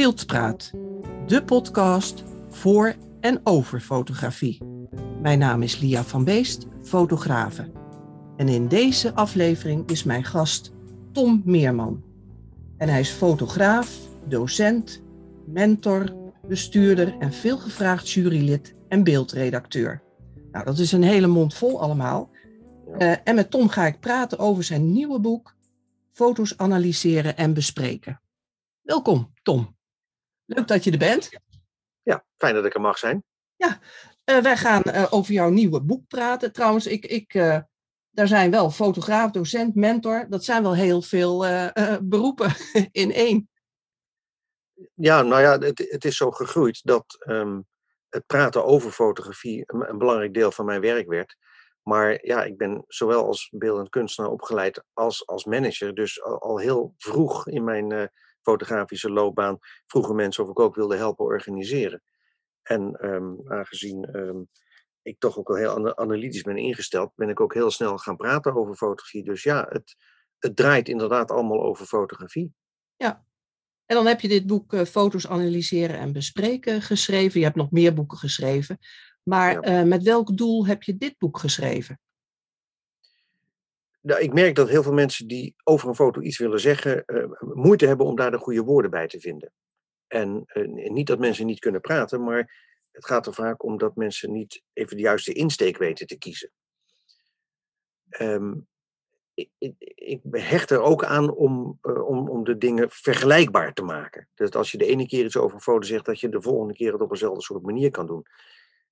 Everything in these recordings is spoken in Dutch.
Beeldpraat, de podcast voor en over fotografie. Mijn naam is Lia van Beest, fotografe. En in deze aflevering is mijn gast Tom Meerman. En hij is fotograaf, docent, mentor, bestuurder en veelgevraagd jurylid en beeldredacteur. Nou, dat is een hele mond vol allemaal. Uh, en met Tom ga ik praten over zijn nieuwe boek Foto's analyseren en bespreken. Welkom, Tom. Leuk dat je er bent. Ja, fijn dat ik er mag zijn. Ja, uh, wij gaan uh, over jouw nieuwe boek praten. Trouwens, ik, ik, uh, daar zijn wel fotograaf, docent, mentor. Dat zijn wel heel veel beroepen in één. Ja, nou ja, het, het is zo gegroeid dat um, het praten over fotografie een, een, belangrijk deel van mijn werk werd. Maar ja, ik ben zowel als beeldend kunstenaar opgeleid als als manager. Dus al, al heel vroeg in mijn fotografische loopbaan vroegen mensen of ik ook wilde helpen organiseren. En um, aangezien um, ik toch ook wel heel analytisch ben ingesteld, ben ik ook heel snel gaan praten over fotografie. Dus ja, het, het draait inderdaad allemaal over fotografie. Ja, en dan heb je dit boek uh, Foto's analyseren en bespreken geschreven. Je hebt nog meer boeken geschreven. Maar ja. uh, met welk doel heb je dit boek geschreven? Nou, ik merk dat heel veel mensen die over een foto iets willen zeggen, uh, moeite hebben om daar de goede woorden bij te vinden. En uh, niet dat mensen niet kunnen praten, maar het gaat er vaak om dat mensen niet even de juiste insteek weten te kiezen. Um, ik, ik, hecht er ook aan om, uh, om, om de dingen vergelijkbaar te maken. Dus als je de ene keer iets over een foto zegt, dat je de volgende keer het op eenzelfde soort manier kan doen.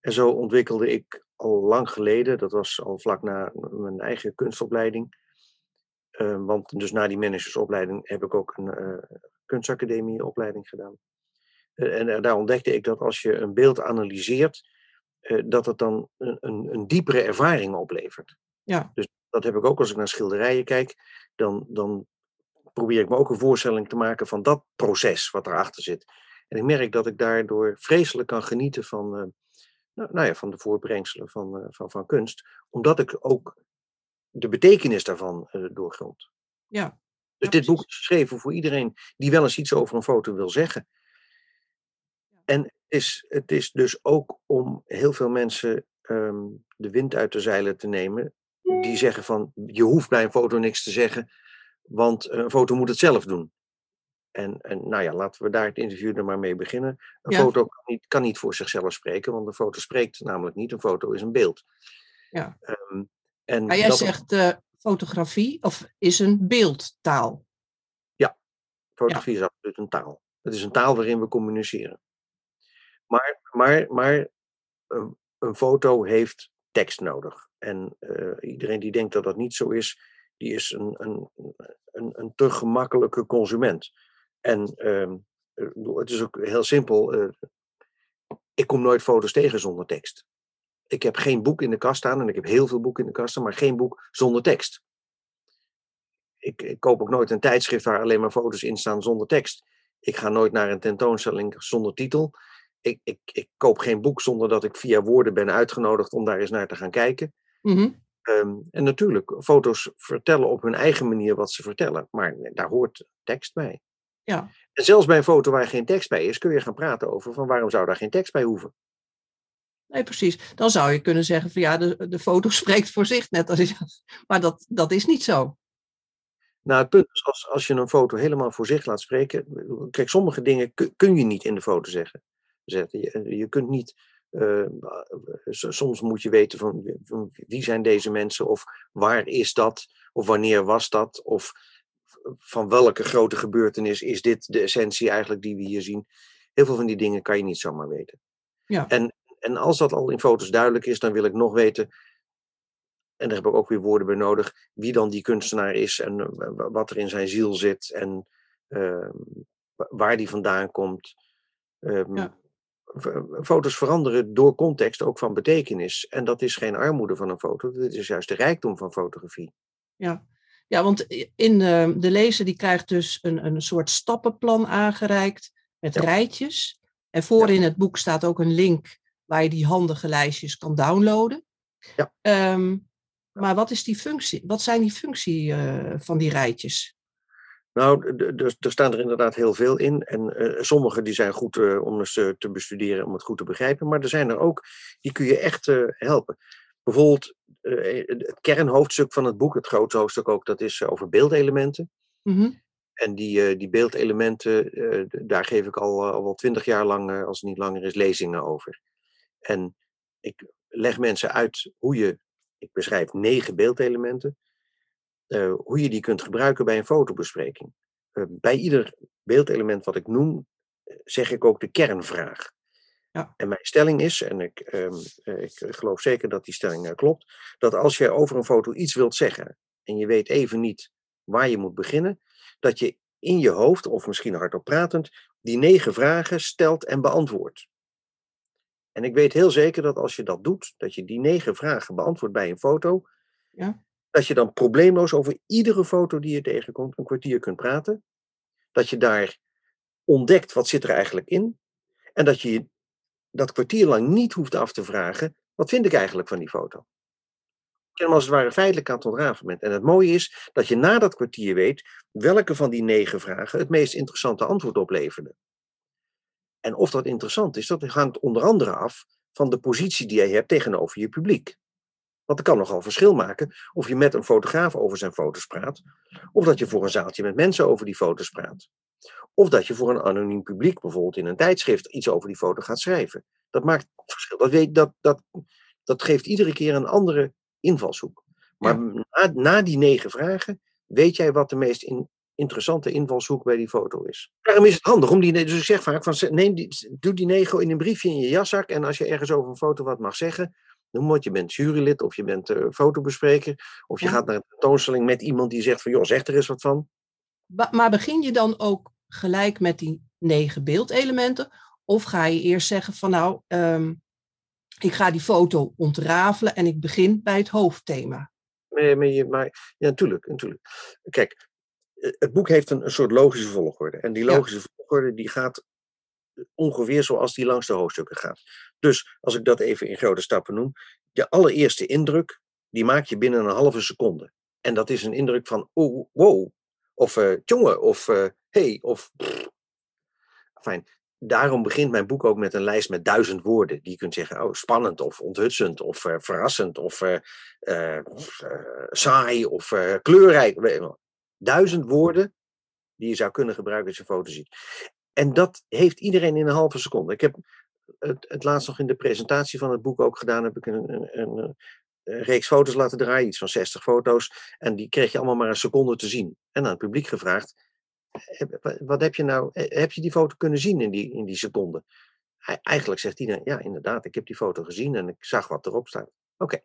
En zo ontwikkelde ik al lang geleden, dat was al vlak na mijn eigen kunstopleiding. Uh, want dus na die managersopleiding heb ik ook een uh, kunstacademieopleiding gedaan. Uh, en daar ontdekte ik dat als je een beeld analyseert, dat het dan een, een, een, diepere ervaring oplevert. Ja. Dus dat heb ik ook als ik naar schilderijen kijk. Dan, dan probeer ik me ook een voorstelling te maken van dat proces wat erachter zit. En ik merk dat ik daardoor vreselijk kan genieten van nou, nou ja, van de voortbrengselen van, uh, van, van kunst, omdat ik ook de betekenis daarvan uh, doorgrond. Ja. Dus ja, dit boek is geschreven voor iedereen die wel eens iets over een foto wil zeggen. En het is, het is dus ook om heel veel mensen um, de wind uit de zeilen te nemen, die zeggen van je hoeft bij een foto niks te zeggen, want een foto moet het zelf doen. En, en nou ja, laten we daar het interview er maar mee beginnen. Een Ja. foto kan niet, kan niet voor zichzelf spreken, want een foto spreekt namelijk niet. Een foto is een beeld. Ja. Ehm, en Maar jij dat- zegt eh, fotografie of is een beeldtaal. Fotografie is absoluut een taal. Het is een taal waarin we communiceren. Maar, maar, maar een, een foto heeft tekst nodig. En eh, iedereen die denkt dat dat niet zo is, die is een, een, een, een te gemakkelijke consument. En ehm, bedoel, het is ook heel simpel. eh, ik kom nooit foto's tegen zonder tekst. Ik heb geen boek in de kast staan en ik heb heel veel boeken in de kast staan, maar geen boek zonder tekst. Ik, ik koop ook nooit een tijdschrift waar alleen maar foto's in staan zonder tekst. Ik ga nooit naar een tentoonstelling zonder titel. Ik, ik, ik koop geen boek zonder dat ik via woorden ben uitgenodigd om daar eens naar te gaan kijken. Mhm. Ehm, en natuurlijk, foto's vertellen op hun eigen manier wat ze vertellen, maar daar hoort tekst bij. Ja. En zelfs bij een foto waar geen tekst bij is, kun je gaan praten over van waarom zou daar geen tekst bij hoeven. Nee, precies. Dan zou je kunnen zeggen van ja, de, de foto spreekt voor zich net als Maar dat, dat is niet zo. Nou, het punt is, als, als je een foto helemaal voor zich laat spreken. Kijk, sommige dingen kun, kun je niet in de foto zeggen. zetten. Je, je kunt niet. eh, soms moet je weten van, van wie zijn deze mensen, of waar is dat, of wanneer was dat, of van welke grote gebeurtenis is dit de essentie eigenlijk die we hier zien. Heel veel van die dingen kan je niet zomaar weten. Ja. En, en als dat al in foto's duidelijk is, dan wil ik nog weten en daar heb ik ook weer woorden bij nodig, wie dan die kunstenaar is en eh, wa- wat er in zijn ziel zit en ehm, wa- waar die vandaan komt. Ehm, Ja. Foto's veranderen door context ook van betekenis. En dat is geen armoede van een foto, dat is juist de rijkdom van fotografie. Ja, ja want in de, de lezer die krijgt dus een, een soort stappenplan aangereikt met Ja. rijtjes. En voor in het boek staat ook een link waar je die handige lijstjes kan downloaden. Ja. Ehm, maar wat is die functie? Wat zijn die functie eh, van die rijtjes? Nou, er staan er inderdaad heel veel in. En uh, sommige die zijn goed uh, om eens te bestuderen, om het goed te begrijpen. Maar er zijn er ook, die kun je echt helpen. Bijvoorbeeld het kernhoofdstuk van het boek, het grootste hoofdstuk ook, dat is over beeldelementen. Mm En die, die beeldelementen, daar geef ik al, al wel twintig jaar lang, als het niet langer is, lezingen over. En ik leg mensen uit hoe je, ik beschrijf negen beeldelementen, hoe je die kunt gebruiken bij een fotobespreking. Bij ieder beeldelement wat ik noem, eh, zeg ik ook de kernvraag. Ja. En mijn stelling is, en ik, um, ik geloof zeker dat die stelling klopt, dat als je over een foto iets wilt zeggen en je weet even niet waar je moet beginnen, dat je in je hoofd, of misschien hardop pratend, die negen vragen stelt en beantwoordt. En ik weet heel zeker dat als je dat doet, dat je die negen vragen beantwoordt bij een foto, ja. dat je dan probleemloos over iedere foto die je tegenkomt een kwartier kunt praten. Dat je daar ontdekt wat zit er eigenlijk in. En dat je dat kwartier lang niet hoeft af te vragen, wat vind ik eigenlijk van die foto? Je hem als het ware feitelijk aan het ontrafelen. En het mooie is dat je na dat kwartier weet welke van die negen vragen het meest interessante antwoord opleverde. En of dat interessant is, dat hangt onder andere af van de positie die jij hebt tegenover je publiek. Want het kan nogal verschil maken of je met een fotograaf over zijn foto's praat, of dat je voor een zaaltje met mensen over die foto's praat. Of dat je voor een anoniem publiek, bijvoorbeeld in een tijdschrift, iets over die foto gaat schrijven. Dat maakt verschil. Dat, weet, dat, dat, dat geeft iedere keer een andere invalshoek. Maar na, na die negen vragen weet jij wat de meest in, interessante invalshoek bij die foto is. Daarom is het handig om die. Dus ik zeg vaak: van, neem die, doe die nego in een briefje in je jaszak. En als je ergens over een foto wat mag zeggen, noem wat. Je bent jurylid of je bent uh, fotobespreker. Of je gaat naar een tentoonstelling met iemand die zegt: van joh, zeg er eens wat van. Maar begin je dan ook gelijk met die negen beeldelementen? Of ga je eerst zeggen: van nou, um, ik ga die foto ontrafelen en ik begin bij het hoofdthema? Maar, maar, maar ja, natuurlijk, natuurlijk. Kijk, eh, het boek heeft een, een soort logische volgorde. En die logische volgorde die gaat ongeveer zoals die langs de hoofdstukken gaat. Dus als ik dat even in grote stappen noem. De allereerste indruk, die maak je binnen een halve seconde. En dat is een indruk van, oh, wow. Of uh, jongen, of uh, hey, of... Fijn. Daarom begint mijn boek ook met een lijst met duizend woorden. Die je kunt zeggen, oh, spannend, of onthutsend, of uh, verrassend, of saai, of kleurrijk duizend woorden die je zou kunnen gebruiken als je foto ziet. En dat heeft iedereen in een halve seconde. Ik heb het, het laatst nog in de presentatie van het boek ook gedaan, heb ik een, een, een, een reeks foto's laten draaien, iets van 60 foto's. En die kreeg je allemaal maar een seconde te zien. En aan het publiek gevraagd, wat heb je nou, heb je die foto kunnen zien in die, in die seconde? Eigenlijk zegt iedereen, ja inderdaad, ik heb die foto gezien en ik zag wat erop staat. Oké.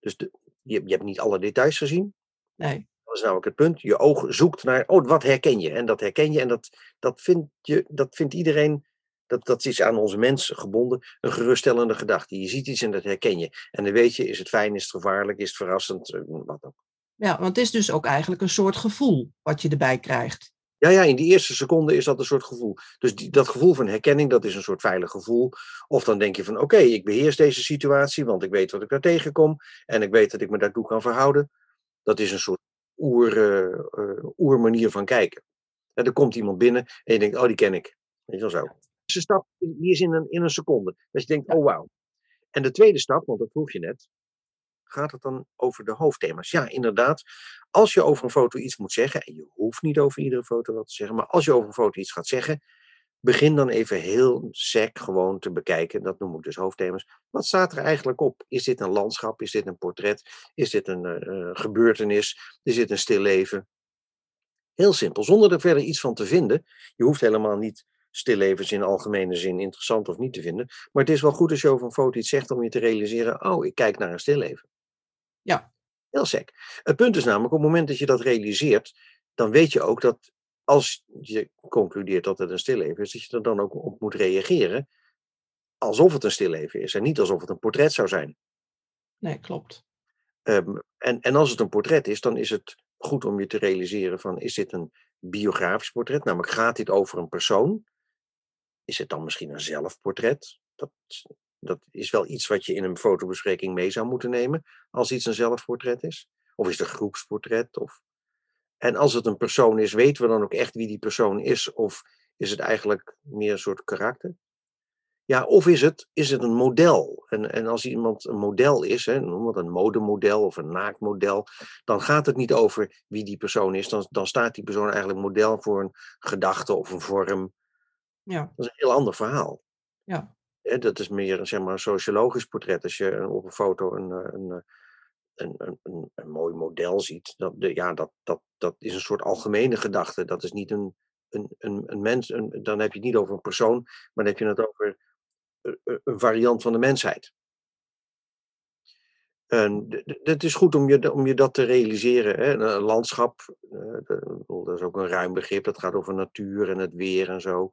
Dus de, je, je hebt niet alle details gezien. Nee is namelijk het punt. Je oog zoekt naar, oh, wat herken je? En dat herken je en dat, dat, vindt, je, dat vindt iedereen, dat, dat is aan onze mensen gebonden, een geruststellende gedachte. Je ziet iets en dat herken je. En dan weet je, is het fijn, is het gevaarlijk, is het verrassend, eh, wat ook. Ja, want het is dus ook eigenlijk een soort gevoel wat je erbij krijgt. Ja, ja, in die eerste seconde is dat een soort gevoel. Dus die, dat gevoel van herkenning, dat is een soort veilig gevoel. Of dan denk je van, oké, ik beheers deze situatie, want ik weet wat ik daar tegenkom. En ik weet dat ik me daartoe kan verhouden. Dat is een soort oer, uh, oer manier van kijken. En er komt iemand binnen en je denkt, oh, die ken ik. Weet je wel zo. Stap die is in een, in een seconde. Dat je denkt, oh wauw. En de tweede stap, want dat vroeg je net, gaat het dan over de hoofdthema's. Ja, inderdaad. Als je over een foto iets moet zeggen, en je hoeft niet over iedere foto wat te zeggen, maar als je over een foto iets gaat zeggen, begin dan even heel sec gewoon te bekijken. Dat noem ik dus hoofdthema's. Wat staat er eigenlijk op? Is dit een landschap? Is dit een portret? Is dit een uh, gebeurtenis? Is dit een stil leven? Heel simpel, zonder er verder iets van te vinden. Je hoeft helemaal niet stillevens in algemene zin interessant of niet te vinden. Maar het is wel goed als je over een foto iets zegt om je te realiseren: oh, ik kijk naar een stilleven. Ja. Heel sec. Het punt is namelijk, op het moment dat je dat realiseert, dan weet je ook dat als je concludeert dat het een stilleven is, dat je er dan ook op moet reageren alsof het een stilleven is en niet alsof het een portret zou zijn. Nee, klopt. Um, en, en als het een portret is, dan is het goed om je te realiseren van, is dit een biografisch portret? Namelijk, gaat dit over een persoon? Is het dan misschien een zelfportret? Dat, dat is wel iets wat je in een fotobespreking mee zou moeten nemen, als iets een zelfportret is. Of is het een groepsportret? Of En als het een persoon is, weten we dan ook echt wie die persoon is? Of is het eigenlijk meer een soort karakter? Ja, of is het, is het een model? En, en als iemand een model is, hè, noem een modemodel of een naaktmodel, dan gaat het niet over wie die persoon is. Dan, dan staat die persoon eigenlijk model voor een gedachte of een vorm. Ja. Dat is een heel ander verhaal. Ja. Dat is meer zeg maar, een sociologisch portret. Als je op een foto een, een, een, een, een, een mooi model ziet, dat, de, ja, dat, dat, dat is een soort algemene gedachte. Dat is niet een, een, een, een mens, een, dan heb je het niet over een persoon, maar dan heb je het over een variant van de mensheid. En het is goed om je, om je dat te realiseren. Hè. Een landschap, dat is ook een ruim begrip, dat gaat over natuur en het weer en zo.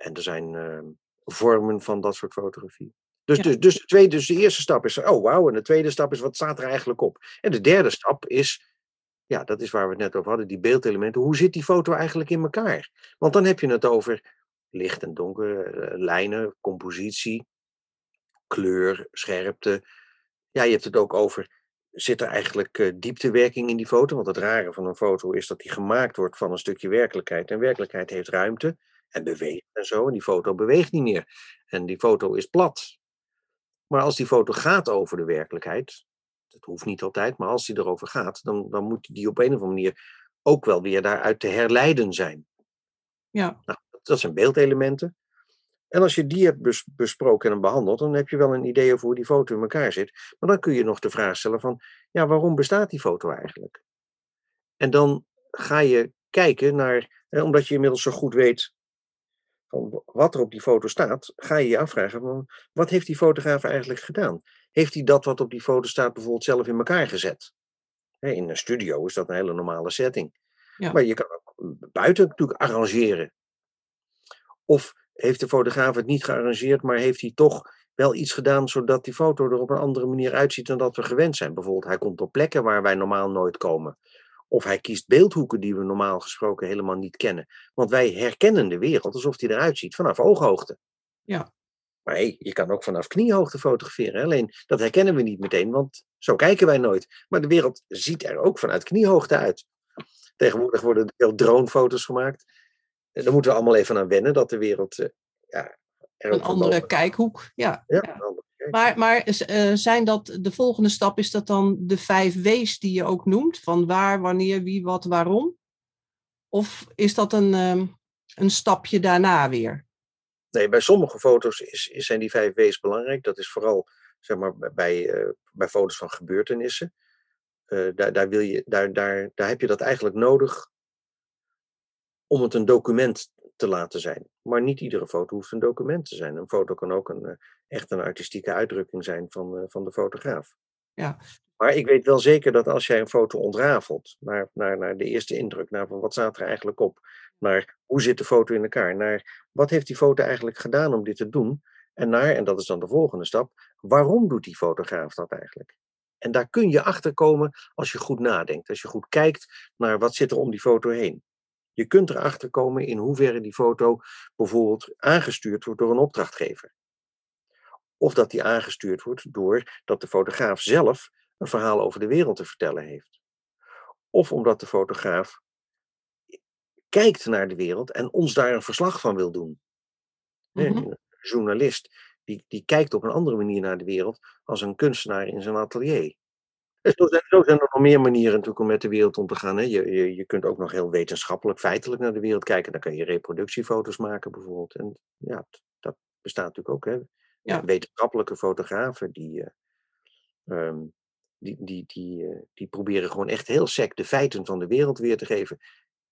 En er zijn uh, vormen van dat soort fotografie. Dus, dus, dus, de tweede, dus de eerste stap is, oh wauw, en de tweede stap is, wat staat er eigenlijk op? En de derde stap is, ja, dat is waar we het net over hadden, die beeldelementen. Hoe zit die foto eigenlijk in elkaar? Want dan heb je het over licht en donker, eh, lijnen, compositie, kleur, scherpte. Ja, je hebt het ook over, zit er eigenlijk uh, dieptewerking in die foto? Want het rare van een foto is dat die gemaakt wordt van een stukje werkelijkheid. En werkelijkheid heeft ruimte en beweegt en zo. En die foto beweegt niet meer. En die foto is plat. Maar als die foto gaat over de werkelijkheid, dat hoeft niet altijd, maar als die erover gaat, dan, dan moet die op een of andere manier ook wel weer daaruit te herleiden zijn. Ja. Nou, dat zijn beeldelementen. En als je die hebt besproken en behandeld, dan heb je wel een idee over hoe die foto in elkaar zit. Maar dan kun je nog de vraag stellen van, ja, waarom bestaat die foto eigenlijk? En dan ga je kijken naar, omdat je inmiddels zo goed weet van wat er op die foto staat, ga je je afvragen, wat heeft die fotograaf eigenlijk gedaan? Heeft hij dat wat op die foto staat bijvoorbeeld zelf in elkaar gezet? In een studio is dat een hele normale setting. Ja. Maar je kan ook buiten natuurlijk arrangeren. Of heeft de fotograaf het niet gearrangeerd, maar heeft hij toch wel iets gedaan zodat die foto er op een andere manier uitziet dan dat we gewend zijn? Bijvoorbeeld, hij komt op plekken waar wij normaal nooit komen. Of hij kiest beeldhoeken die we normaal gesproken helemaal niet kennen. Want wij herkennen de wereld alsof die eruit ziet vanaf ooghoogte. Ja. Maar hey, je kan ook vanaf kniehoogte fotograferen. Alleen dat herkennen we niet meteen, want zo kijken wij nooit. Maar de wereld ziet er ook vanuit kniehoogte uit. Tegenwoordig worden veel dronefoto's gemaakt. En daar moeten we allemaal even aan wennen dat de wereld. Uh, ja, een andere kijkhoek. Ja. ja, Maar, maar uh, zijn dat de volgende stap, is dat dan de vijf W's die je ook noemt? Van waar, wanneer, wie, wat, waarom? Of is dat een, um, een stapje daarna weer? Nee, bij sommige foto's is, is, zijn die vijf W's belangrijk. Dat is vooral zeg maar, bij, uh, bij foto's van gebeurtenissen. daar, daar, wil je, daar, daar, daar heb je dat eigenlijk nodig om het een document te laten zijn. Maar niet iedere foto hoeft een document te zijn. Een foto kan ook een, eh, echt een artistieke uitdrukking zijn van, uh, van de fotograaf. Ja. Maar ik weet wel zeker dat als jij een foto ontrafelt, naar, naar, naar de eerste indruk, naar wat staat er eigenlijk op, naar hoe zit de foto in elkaar, naar wat heeft die foto eigenlijk gedaan om dit te doen, en naar, en dat is dan de volgende stap, waarom doet die fotograaf dat eigenlijk? En daar kun je achter komen als je goed nadenkt, als je goed kijkt naar wat zit er om die foto heen. Je kunt erachter komen in hoeverre die foto bijvoorbeeld aangestuurd wordt door een opdrachtgever. Of dat die aangestuurd wordt door dat de fotograaf zelf een verhaal over de wereld te vertellen heeft. Of omdat de fotograaf kijkt naar de wereld en ons daar een verslag van wil doen. Mhm. Een journalist die, die kijkt op een andere manier naar de wereld als een kunstenaar in zijn atelier. Zo zijn, zo zijn er nog meer manieren natuurlijk om met de wereld om te gaan. Hè. Je, je, je kunt ook nog heel wetenschappelijk, feitelijk naar de wereld kijken. Dan kan je reproductiefoto's maken bijvoorbeeld. En ja, dat bestaat natuurlijk ook. Hè. Ja. Wetenschappelijke fotografen die, uh, die, die, die, uh, die proberen gewoon echt heel sec de feiten van de wereld weer te geven.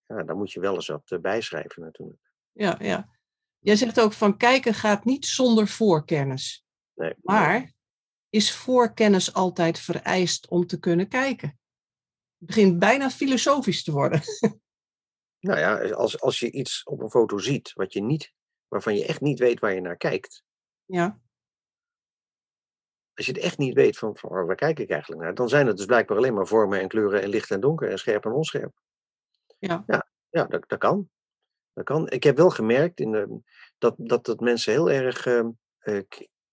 Ja, daar moet je wel eens wat uh, bijschrijven natuurlijk. Ja, ja. Jij zegt ook van kijken gaat niet zonder voorkennis. Nee, maar is voorkennis altijd vereist om te kunnen kijken. Het begint bijna filosofisch te worden. Nou ja, als, als je iets op een foto ziet wat je niet, waarvan je echt niet weet waar je naar kijkt. Ja. Als je het echt niet weet van, van waar kijk ik eigenlijk naar, dan zijn het dus blijkbaar alleen maar vormen en kleuren en licht en donker en scherp en onscherp. Ja. Ja, ja dat, dat kan. Dat kan. Ik heb wel gemerkt in de, dat, dat het mensen heel erg uh, uh,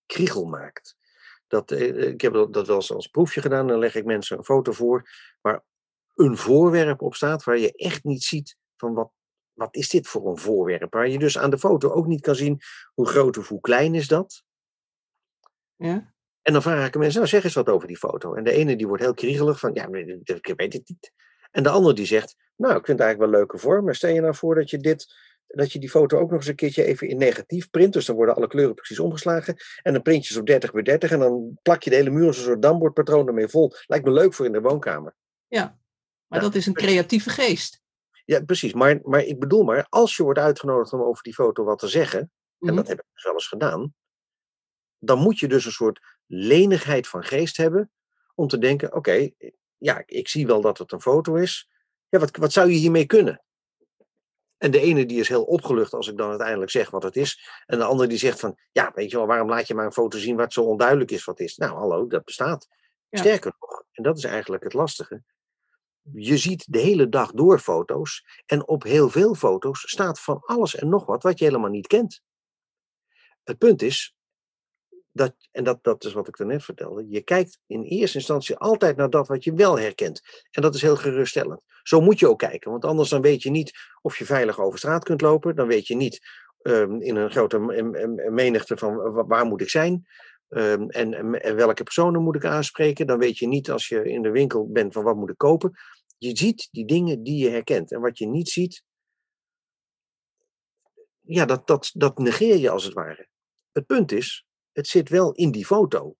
kriegel maakt. Dat, eh, ik heb dat wel eens als proefje gedaan. Dan leg ik mensen een foto voor waar een voorwerp op staat waar je echt niet ziet van wat, wat is dit voor een voorwerp? Waar je dus aan de foto ook niet kan zien hoe groot of hoe klein is dat. Ja. En dan vraag ik mensen, nou zeg eens wat over die foto. En de ene die wordt heel kriegelig van, ja, ik weet het niet. En de andere die zegt, nou, ik vind het eigenlijk wel een leuke vorm. Maar stel je nou voor dat je dit, dat je die foto ook nog eens een keertje even in negatief print. Dus dan worden alle kleuren precies omgeslagen. En dan print je ze op 30 bij 30. En dan plak je de hele muur als een soort dambordpatroon ermee vol. Lijkt me leuk voor in de woonkamer. Ja, maar dat is een creatieve geest. Ja, precies. Maar, maar ik bedoel maar, als je wordt uitgenodigd om over die foto wat te zeggen. En Mhm. dat heb ik dus wel eens gedaan. Dan moet je dus een soort lenigheid van geest hebben. Om te denken, oké, ja, ik zie wel dat het een foto is. Ja, wat, wat zou je hiermee kunnen? En de ene die is heel opgelucht als ik dan uiteindelijk zeg wat het is. En de andere die zegt van, ja, weet je wel, waarom laat je maar een foto zien wat zo onduidelijk is wat het is? Nou, hallo, dat bestaat. Ja. Sterker nog, en dat is eigenlijk het lastige. Je ziet de hele dag door foto's. En op heel veel foto's staat van alles en nog wat wat je helemaal niet kent. Het punt is, dat, en dat, dat is wat ik daarnet vertelde, je kijkt in eerste instantie altijd naar dat wat je wel herkent. En dat is heel geruststellend. Zo moet je ook kijken, want anders dan weet je niet of je veilig over straat kunt lopen. Dan weet je niet ehm, in een grote menigte van wa- waar moet ik zijn. ehm, en, en, en welke personen moet ik aanspreken. Dan weet je niet als je in de winkel bent van wat moet ik kopen. Je ziet die dingen die je herkent. En wat je niet ziet, ja, dat, dat, dat negeer je als het ware. Het punt is, het zit wel in die foto.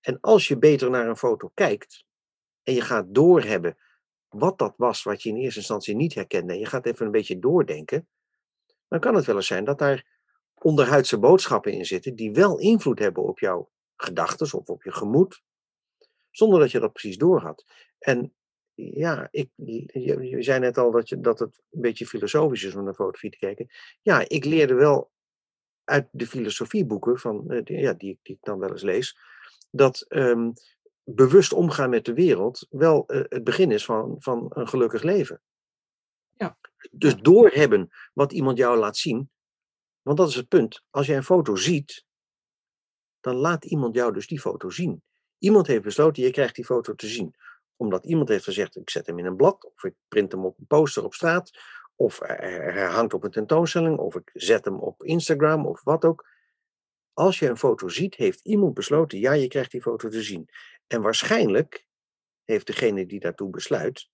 En als je beter naar een foto kijkt en je gaat doorhebben wat dat was wat je in eerste instantie niet herkende en je gaat even een beetje doordenken, dan kan het wel eens zijn dat daar onderhuidse boodschappen in zitten die wel invloed hebben op jouw gedachten of op je gemoed, zonder dat je dat precies doorhad. En ja, ik, je, zei net al dat, je, dat het een beetje filosofisch is om naar fotografie te kijken. Ja, ik leerde wel uit de filosofieboeken van, eh, die, ja, die, die ik dan wel eens lees, dat ehm, bewust omgaan met de wereld wel eh, het begin is van, van een gelukkig leven. Ja. Dus doorhebben wat iemand jou laat zien, want dat is het punt. Als jij een foto ziet, dan laat iemand jou dus die foto zien. Iemand heeft besloten, je krijgt die foto te zien. Omdat iemand heeft gezegd, ik zet hem in een blad, of ik print hem op een poster op straat, of hij hangt op een tentoonstelling, of ik zet hem op Instagram, of wat ook. Als je een foto ziet, heeft iemand besloten, ja, je krijgt die foto te zien. En waarschijnlijk heeft degene die daartoe besluit,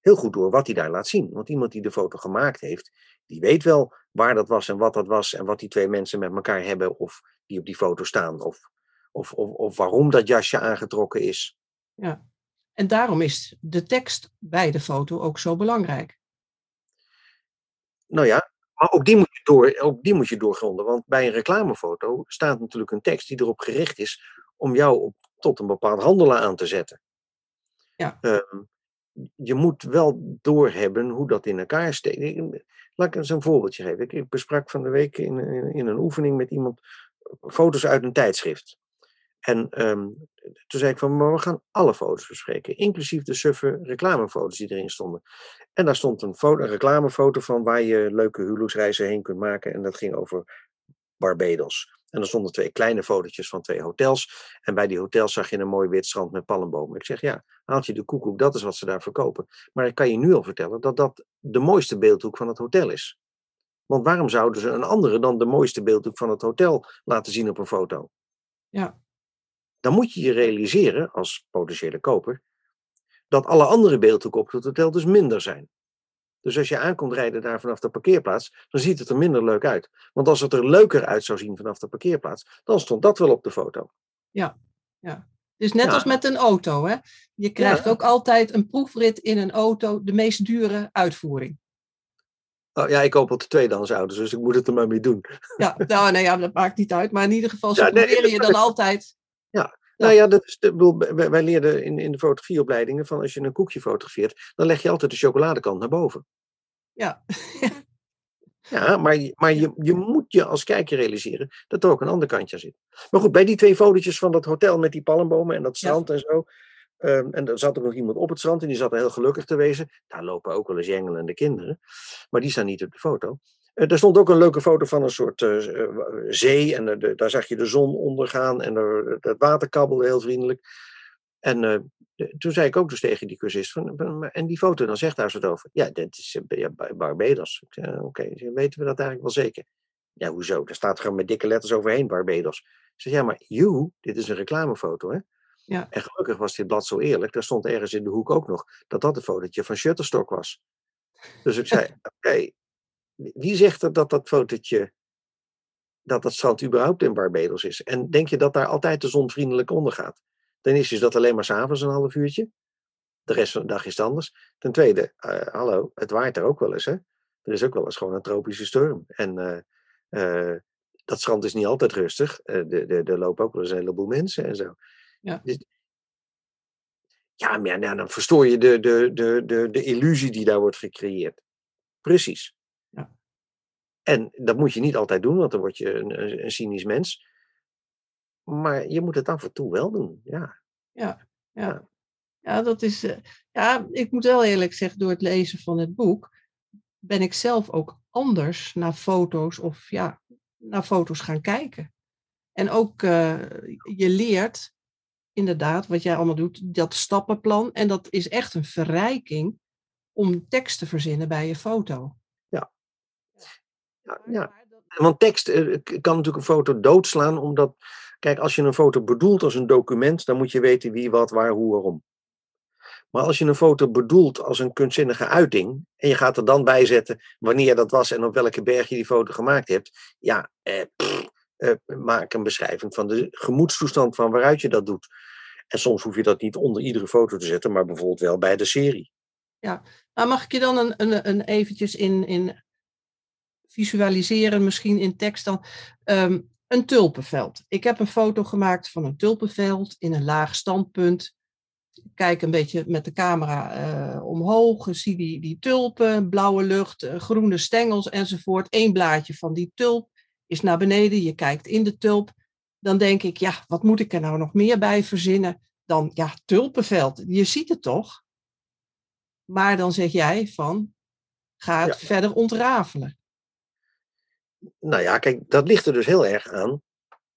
heel goed door wat hij daar laat zien. Want iemand die de foto gemaakt heeft, die weet wel waar dat was en wat dat was en wat die twee mensen met elkaar hebben of die op die foto staan. Of, of, of, of waarom dat jasje aangetrokken is. Ja. En daarom is de tekst bij de foto ook zo belangrijk. Nou ja, maar ook die moet je, door, ook die moet je doorgronden. Want bij een reclamefoto staat natuurlijk een tekst die erop gericht is om jou op, tot een bepaald handelen aan te zetten. Ja. Ehm, je moet wel doorhebben hoe dat in elkaar steekt. Laat ik eens een voorbeeldje geven. Ik, besprak van de week in, in, in een oefening met iemand foto's uit een tijdschrift. En ehm, toen zei ik van, maar we gaan alle foto's bespreken, inclusief de suffe reclamefoto's die erin stonden. En daar stond een, foto, een reclamefoto van waar je leuke huwelijksreizen heen kunt maken. En dat ging over Barbados. En er stonden twee kleine fotootjes van twee hotels. En bij die hotels zag je een mooi wit strand met palmbomen. Ik zeg, ja, haalt je de koekoek, dat is wat ze daar verkopen. Maar ik kan je nu al vertellen dat dat de mooiste beeldhoek van het hotel is. Want waarom zouden ze een andere dan de mooiste beeldhoek van het hotel laten zien op een foto? Ja. Dan moet je je realiseren, als potentiële koper, dat alle andere beeldhoeken op het hotel dus minder zijn. Dus als je aankomt rijden daar vanaf de parkeerplaats, dan ziet het er minder leuk uit. Want als het er leuker uit zou zien vanaf de parkeerplaats, dan stond dat wel op de foto. Ja. ja. Dus net Ja. als met een auto. Hè? Je krijgt Ja. ook altijd een proefrit in een auto, de meest dure uitvoering. Oh, ja, ik koop al de tweedehands auto's, dus ik moet het er maar mee doen. Ja, nou, nee, ja, dat maakt niet uit. Maar in ieder geval, zo Ja, nee, proberen je dan altijd. Nou ja, dat is de, bedoel, wij, leerden in, in de fotografieopleidingen van als je een koekje fotografeert, dan leg je altijd de chocoladekant naar boven. Ja. Ja, maar, je- maar je, je moet je als kijker realiseren dat er ook een ander kantje zit. Maar goed, bij die twee fotootjes van dat hotel met die palmbomen en dat Ja. strand en zo. Ehm, en er zat ook nog iemand op het strand en die zat er heel gelukkig te wezen. Daar lopen ook wel eens jengelende kinderen, maar die staan niet op de foto. Eh, er stond ook een leuke foto van een soort eh, eh, zee en daar zag je de zon ondergaan en er, het water kabbelde heel vriendelijk. En toen zei ik ook dus tegen die cursist, van, en die foto, dan zegt daar zo over. Ja, dat is ja, Barbados. Oké, okay, weten we dat eigenlijk wel zeker? Ja, hoezo? Daar staat gewoon met dikke letters overheen, Barbados. Ik zeg, ja, maar you, dit is een reclamefoto, hè? Ja. En gelukkig was dit blad zo eerlijk. Daar stond ergens in de hoek ook nog dat dat een fotootje van Shutterstock was. Dus ik zei, oké, wie zegt er dat dat fotootje, dat dat strand überhaupt in Barbados is? En denk je dat daar altijd de zon vriendelijk ondergaat? Ten eerste is dat alleen maar s'avonds een half uurtje. De rest van de dag is het anders. Ten tweede, uh, hallo, het waait er ook wel eens. Hè? Er is ook wel eens gewoon een tropische storm. En uh, uh, dat strand is niet altijd rustig. Er lopen ook wel eens een heleboel mensen en zo. Ja. Dus, ja, maar nou, dan verstoor je de, de, de, de, de illusie die daar wordt gecreëerd. Precies. Ja. En dat moet je niet altijd doen, want dan word je een, een cynisch mens. Maar je moet het af en toe wel doen, ja. Ja, ja. ja dat is... Uh, ja, ik moet wel eerlijk zeggen, door het lezen van het boek... ben ik zelf ook anders naar foto's of ja, naar foto's gaan kijken. En ook, uh, je leert inderdaad, wat jij allemaal doet, dat stappenplan. En dat is echt een verrijking om tekst te verzinnen bij je foto. Ja. Ja, ja. Want tekst eh, kan natuurlijk een foto doodslaan, omdat, kijk, als je een foto bedoelt als een document, dan moet je weten wie, wat, waar, hoe, waarom. Maar als je een foto bedoelt als een kunstzinnige uiting, en je gaat er dan bij zetten wanneer dat was en op welke berg je die foto gemaakt hebt, ja, eh, eh, maak een beschrijving van de gemoedstoestand van waaruit je dat doet. En soms hoef je dat niet onder iedere foto te zetten, maar bijvoorbeeld wel bij de serie. Ja, maar mag ik je dan een, een, een eventjes in, in visualiseren, misschien in tekst dan, um, een tulpenveld. Ik heb een foto gemaakt van een tulpenveld in een laag standpunt. Ik kijk een beetje met de camera uh, omhoog, zie die, die tulpen, blauwe lucht, uh, groene stengels enzovoort. Eén blaadje van die tulp is naar beneden, je kijkt in de tulp dan denk ik, ja, wat moet ik er nou nog meer bij verzinnen dan, ja, tulpenveld. Je ziet het toch? Maar dan zeg jij van, ga het verder ontrafelen. Nou ja, kijk, dat ligt er dus heel erg aan.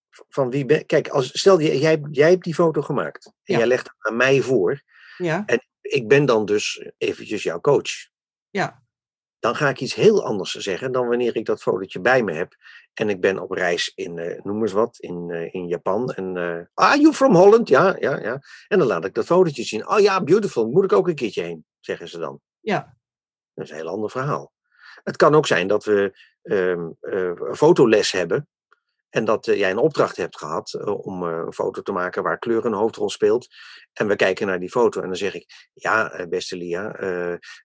Van wie ben, kijk, als, stel je, jij, jij hebt die foto gemaakt en jij legt het aan mij voor. Ja. En ik ben dan dus eventjes jouw coach. Ja dan ga ik iets heel anders zeggen dan wanneer ik dat fotootje bij me heb. En ik ben op reis in, uh, noem eens wat, in, uh, in Japan. En, uh, ah, you from Holland? Ja, ja, ja. En dan laat ik dat fotootje zien. Oh ja, beautiful. Moet ik ook een keertje heen, zeggen ze dan. Ja. Dat is een heel ander verhaal. Het kan ook zijn dat we um, een fotoles hebben. En dat uh, jij een opdracht hebt gehad uh, om uh, een foto te maken waar kleur een hoofdrol speelt. En we kijken naar die foto en dan zeg ik, ja, beste Lia,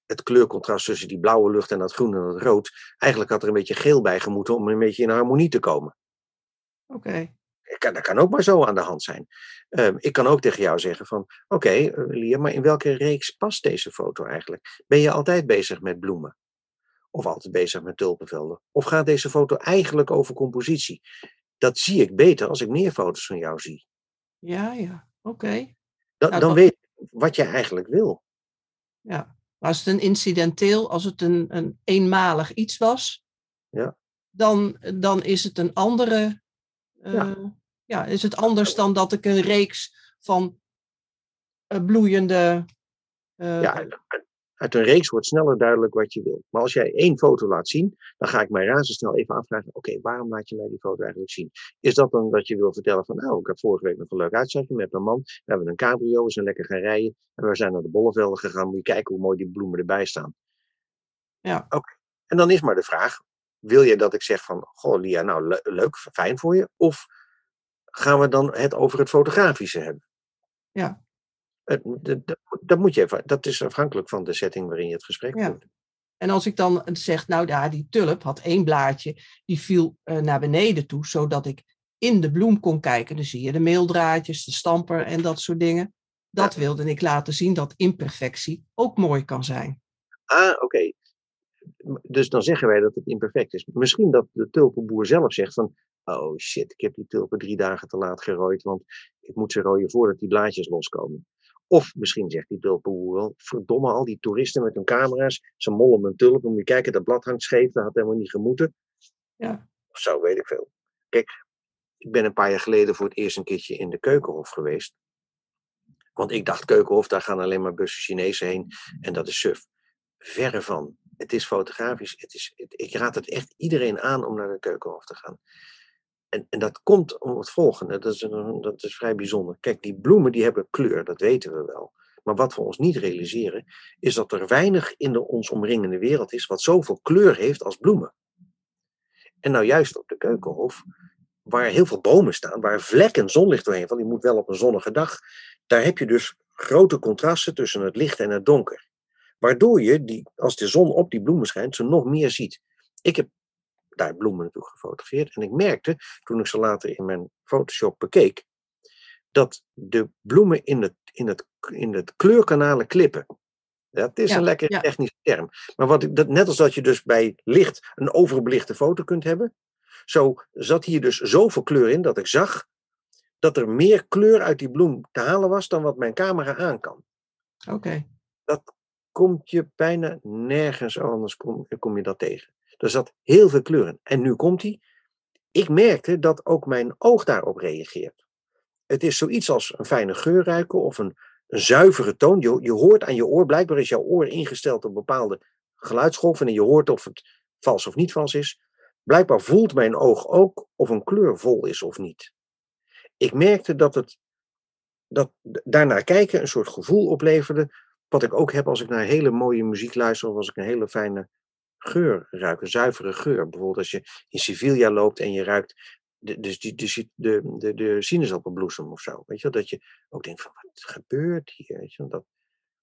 het kleurcontrast tussen die blauwe lucht en dat groen en dat rood, eigenlijk had er een beetje geel bij gemoeten om een beetje in harmonie te komen. Oké. Okay. Dat kan ook maar zo aan de hand zijn. Ehm, ik kan ook tegen jou zeggen van, oké, okay, Lia, maar in welke reeks past deze foto eigenlijk? Ben je altijd bezig met bloemen? Of altijd bezig met tulpenvelden? Of gaat deze foto eigenlijk over compositie? Dat zie ik beter als ik meer foto's van jou zie. Ja, ja, oké. Dan, nou, dan weet je wat je eigenlijk wil. Ja, als het een incidenteel, als het een, een eenmalig iets was, ja. dan, dan is het een andere. Uh, ja. ja. is het anders dan dat ik een reeks van uh, bloeiende. Uh, ja, uit een reeks wordt sneller duidelijk wat je wil. Maar als jij één foto laat zien, dan ga ik mij razendsnel even afvragen: oké, waarom laat je mij die foto eigenlijk zien? Is dat dan dat je wil vertellen van, nou, ik heb vorige week nog een leuk uitzagje met mijn man. We hebben een cabrio, we zijn lekker gaan rijden. En we zijn naar de bollevelden gegaan. Moet je kijken hoe mooi die bloemen erbij staan. Ja. Oké. En dan is maar de vraag: wil je dat ik zeg van, goh, Lia, nou, leuk, fijn voor je? Of gaan we dan het over het fotografische hebben? Ja. Dat, moet je even, dat is afhankelijk van de setting waarin je het gesprek voert. En als ik dan zeg, nou ja, die tulp had één blaadje, die viel uh, naar beneden toe, zodat ik in de bloem kon kijken. Dan zie je de meeldraadjes, de stamper en dat soort dingen. Dat wilde ik laten zien dat imperfectie ook mooi kan zijn. Ah, oké. Dus dan zeggen wij dat het imperfect is. Misschien dat de tulpenboer zelf zegt van, oh shit, ik heb die tulpen drie dagen te laat gerooid, want ik moet ze rooien voordat die blaadjes loskomen. Of misschien zegt die tulpenboer wel, verdomme, al die toeristen met hun camera's, ze mollen mijn tulpen, moet je kijken, dat blad hangt scheef, dat had helemaal niet gemoeten. Ja. Of zo, weet ik veel. Kijk, ik ben een paar jaar geleden voor het eerst een keertje in de keukenhof geweest. Want ik dacht, Keukenhof, daar gaan alleen maar bussen Chinezen heen. En dat is suf. Verre van. Het is fotografisch. Het is, ik raad het echt iedereen aan om naar de Keukenhof te gaan. En, en dat komt om het volgende. Dat is, een, dat is vrij bijzonder. Kijk, die bloemen die hebben kleur, dat weten we wel. Maar wat we ons niet realiseren, is dat er weinig in de ons omringende wereld is wat zoveel kleur heeft als bloemen. En nou juist op de Keukenhof, waar heel veel bomen staan, waar vlekken zonlicht doorheen van, die moet wel op een zonnige dag, daar heb je dus grote contrasten tussen het licht en het donker. Waardoor je, die, als de zon op die bloemen schijnt, ze nog meer ziet. Ik heb daar bloemen naartoe gefotografeerd en ik merkte, toen ik ze later in mijn Photoshop bekeek, dat de bloemen in het, in het, in het kleurkanalen klippen. Dat is een lekker technische term. Maar wat ik, dat, net als dat je dus bij licht een overbelichte foto kunt hebben, zo zat hier dus zoveel kleur in dat ik zag dat er meer kleur uit die bloem te halen was dan wat mijn camera aan kan. Oké. Dat komt je bijna nergens anders kom, kom je dat tegen. Er zat heel veel kleur in. En nu komt hij. Ik merkte dat ook mijn oog daarop reageert. Het is zoiets als een fijne geur ruiken of een, een zuivere toon. Je, je hoort aan je oor, blijkbaar is jouw oor ingesteld op bepaalde geluidsgolven en je hoort of het vals of niet vals is. Blijkbaar voelt mijn oog ook of een kleur vol is of niet. Ik merkte dat het dat daarnaar kijken een soort gevoel opleverde, wat ik ook heb als ik naar hele mooie muziek luister of als ik een hele fijne geur ruik, een zuivere geur. Bijvoorbeeld als je in Sevilla loopt en je ruikt de, dus die, de, de, de, de sinaasappelbloesem of zo. Weet je, dat je ook denkt van wat gebeurt hier? Weet je, dat,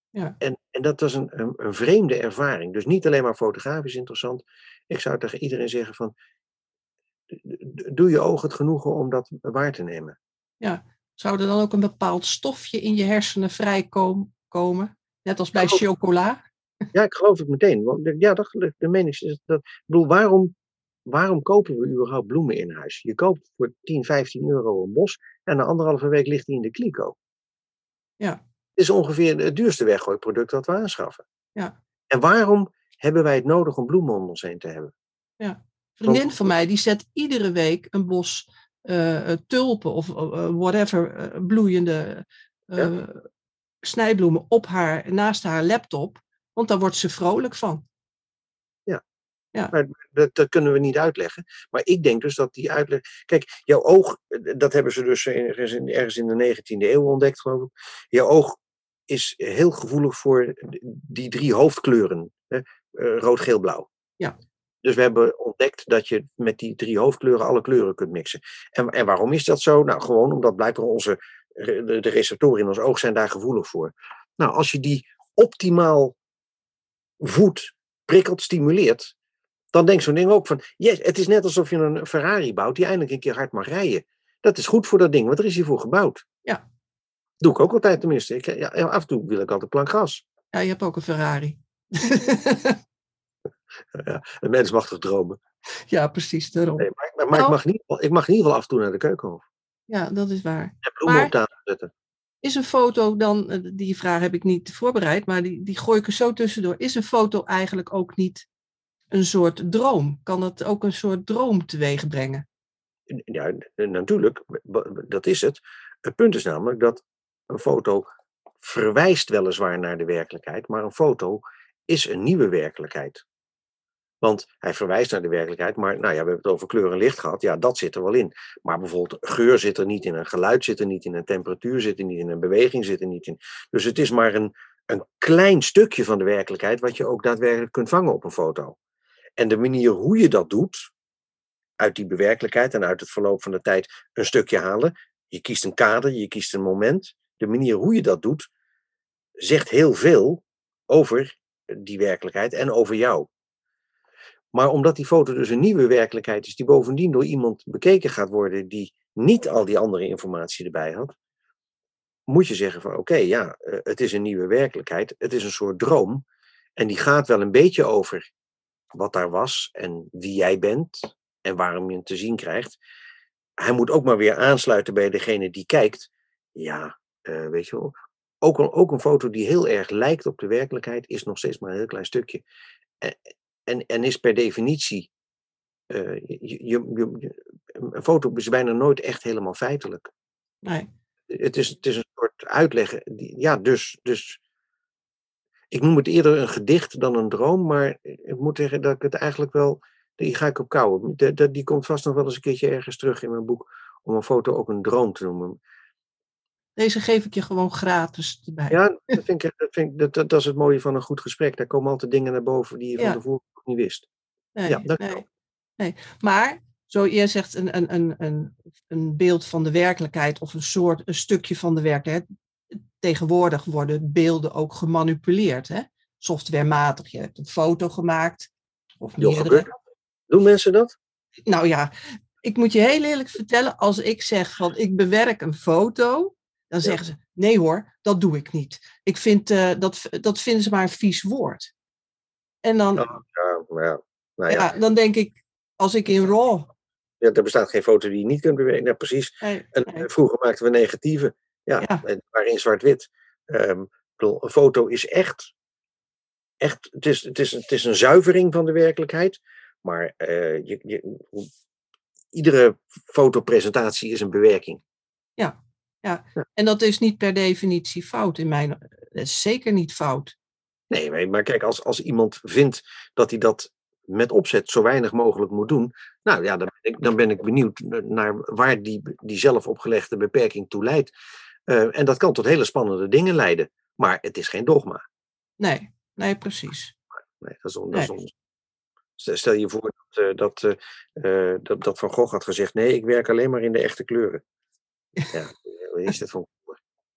ja. en, en dat was een, een, een, vreemde ervaring. Dus niet alleen maar fotografisch interessant. Ik zou tegen iedereen zeggen van doe je ogen het genoegen om dat waar te nemen. Ja, zou er dan ook een bepaald stofje in je hersenen vrijkomen? Net als bij chocola? Ja, ik geloof het meteen. Want ja, dat, de mening is dat. Ik bedoel, waarom waarom kopen we überhaupt bloemen in huis? Je koopt voor 10, 15 euro een bos en na anderhalve week ligt die in de kliko. Ja. Het is ongeveer het duurste weggooiproduct dat we aanschaffen. Ja. En waarom hebben wij het nodig om bloemen om ons heen te hebben? Ja. Een vriendin van mij die zet iedere week een bos uh, tulpen of uh, whatever bloeiende snijbloemen op haar, naast haar laptop, want daar wordt ze vrolijk van. Ja. Maar dat, dat, kunnen we niet uitleggen. Maar ik denk dus dat die uitleg. Kijk, jouw oog, eh, dat hebben ze dus ergens in, ergens in de 19e eeuw ontdekt, geloof ik. Jouw oog is heel gevoelig voor die drie hoofdkleuren: hè? Eh, rood, geel, blauw. Ja. Dus we hebben ontdekt dat je met die drie hoofdkleuren alle kleuren kunt mixen. En, en waarom is dat zo? Nou, gewoon omdat blijkbaar onze, de receptoren in ons oog zijn daar gevoelig voor. Nou, als je die optimaal voedt, prikkelt, stimuleert, dan denkt zo'n ding ook van, yes, het is net alsof je een Ferrari bouwt die eindelijk een keer hard mag rijden. Dat is goed voor dat ding, want er is hiervoor gebouwd. Ja. Doe ik ook altijd tenminste. Ik, ja, af en toe wil ik altijd plank gas. Ja, je hebt ook een Ferrari. ja, een mens mag toch dromen? Ja, precies, daarom. Nee, maar, maar, maar ik, nou mag niet, ik mag in ieder geval af en toe naar de keukenhof. Ja, dat is waar. En bloemen maar, op tafel zetten. Is een foto dan, eh, die vraag heb ik niet voorbereid, maar die, die gooi ik er zo tussendoor. Is een foto eigenlijk ook niet een soort droom? Kan het ook een soort droom teweeg brengen? Ja, natuurlijk, dat is het. Het punt is namelijk dat een foto verwijst weliswaar naar de werkelijkheid, maar een foto is een nieuwe werkelijkheid. Want hij verwijst naar de werkelijkheid, maar nou ja, we hebben het over kleur en licht gehad. Ja, dat zit er wel in. Maar bijvoorbeeld geur zit er niet in, een geluid zit er niet in, een temperatuur zit er niet in, een beweging zit er niet in. Dus het is maar een, een klein stukje van de werkelijkheid wat je ook daadwerkelijk kunt vangen op een foto. En de manier hoe je dat doet, uit die bewerkelijkheid en uit het verloop van de tijd een stukje halen. Je kiest een kader, je kiest een moment. De manier hoe je dat doet, zegt heel veel over die werkelijkheid en over jou. Maar omdat die foto dus een nieuwe werkelijkheid is, die bovendien door iemand bekeken gaat worden die niet al die andere informatie erbij had, moet je zeggen van oké, ja, eh, het is een nieuwe werkelijkheid, het is een soort droom en die gaat wel een beetje over wat daar was en wie jij bent en waarom je hem te zien krijgt. Hij moet ook maar weer aansluiten bij degene die kijkt. Ja, uh, weet je wel. Ook een, ook een foto die heel erg lijkt op de werkelijkheid is nog steeds maar een heel klein stukje. En, en, en is per definitie. Uh, je, je, een foto is bijna nooit echt helemaal feitelijk. Nee. het is, het is een soort uitleg. Die, ja, dus, dus. Ik noem het eerder een gedicht dan een droom, maar ik moet zeggen dat ik het eigenlijk wel. Die ga ik op kouwen. Die, die komt vast nog wel eens een keertje ergens terug in mijn boek. Om een foto ook een droom te noemen. Deze geef ik je gewoon gratis erbij. Ja, dat, vind ik, dat, vind ik, dat, dat, is het mooie van een goed gesprek. Daar komen altijd dingen naar boven die je van tevoren niet wist. Nee, ja, nee, nee. Maar, zo je zegt een, een, een, een, een beeld van de werkelijkheid of een soort een stukje van de werkelijkheid. Tegenwoordig worden beelden ook gemanipuleerd. Hè? Softwarematig. Je hebt een foto gemaakt. Of meerdere. Doen mensen dat? Nou ja, ik moet je heel eerlijk vertellen, als ik zeg van ik bewerk een foto, dan zeggen ze nee hoor, dat doe ik niet. Ik vind, uh, dat, dat vinden ze maar een vies woord. En dan, oh, ja. Nou ja. dan denk ik, als ik in RAW. Ja, er bestaat geen foto die je niet kunt bewerken. Ja, precies. en eh, vroeger maakten we negatieve. Ja, ja. maar in zwart-wit. Um, een foto is echt. echt het, is, het, is, het is een zuivering van de werkelijkheid. Maar uh, je, je, iedere fotopresentatie is een bewerking. Ja, ja. en dat is niet per definitie fout in mijn. Dat is zeker niet fout. Nee, maar kijk, als, als iemand vindt dat hij dat met opzet zo weinig mogelijk moet doen, nou ja, dan ben ik, dan ben ik benieuwd naar waar die, die zelf opgelegde beperking toe leidt. Uh, en dat kan tot hele spannende dingen leiden, maar het is geen dogma. Nee, nee, precies. Nee, dat is, on, dat is on, Stel je voor dat, uh, dat, uh, dat, dat Van Gogh had gezegd: nee, ik werk alleen maar in de echte kleuren. Ja, is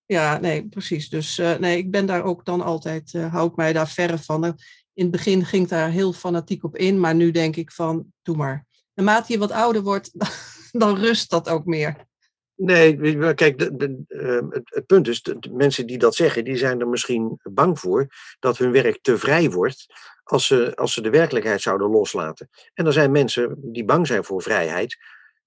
ja, nee, precies. Dus uh, nee, ik ben daar ook dan altijd, uh, hou ik mij daar verre van. In het begin ging ik daar heel fanatiek op in, maar nu denk ik van, doe maar. Naarmate je wat ouder wordt, dan rust dat ook meer. Nee, kijk, de, de, uh, het, punt is, de, de, mensen die dat zeggen, die zijn er misschien bang voor dat hun werk te vrij wordt als ze, als ze de werkelijkheid zouden loslaten. En er zijn mensen die bang zijn voor vrijheid,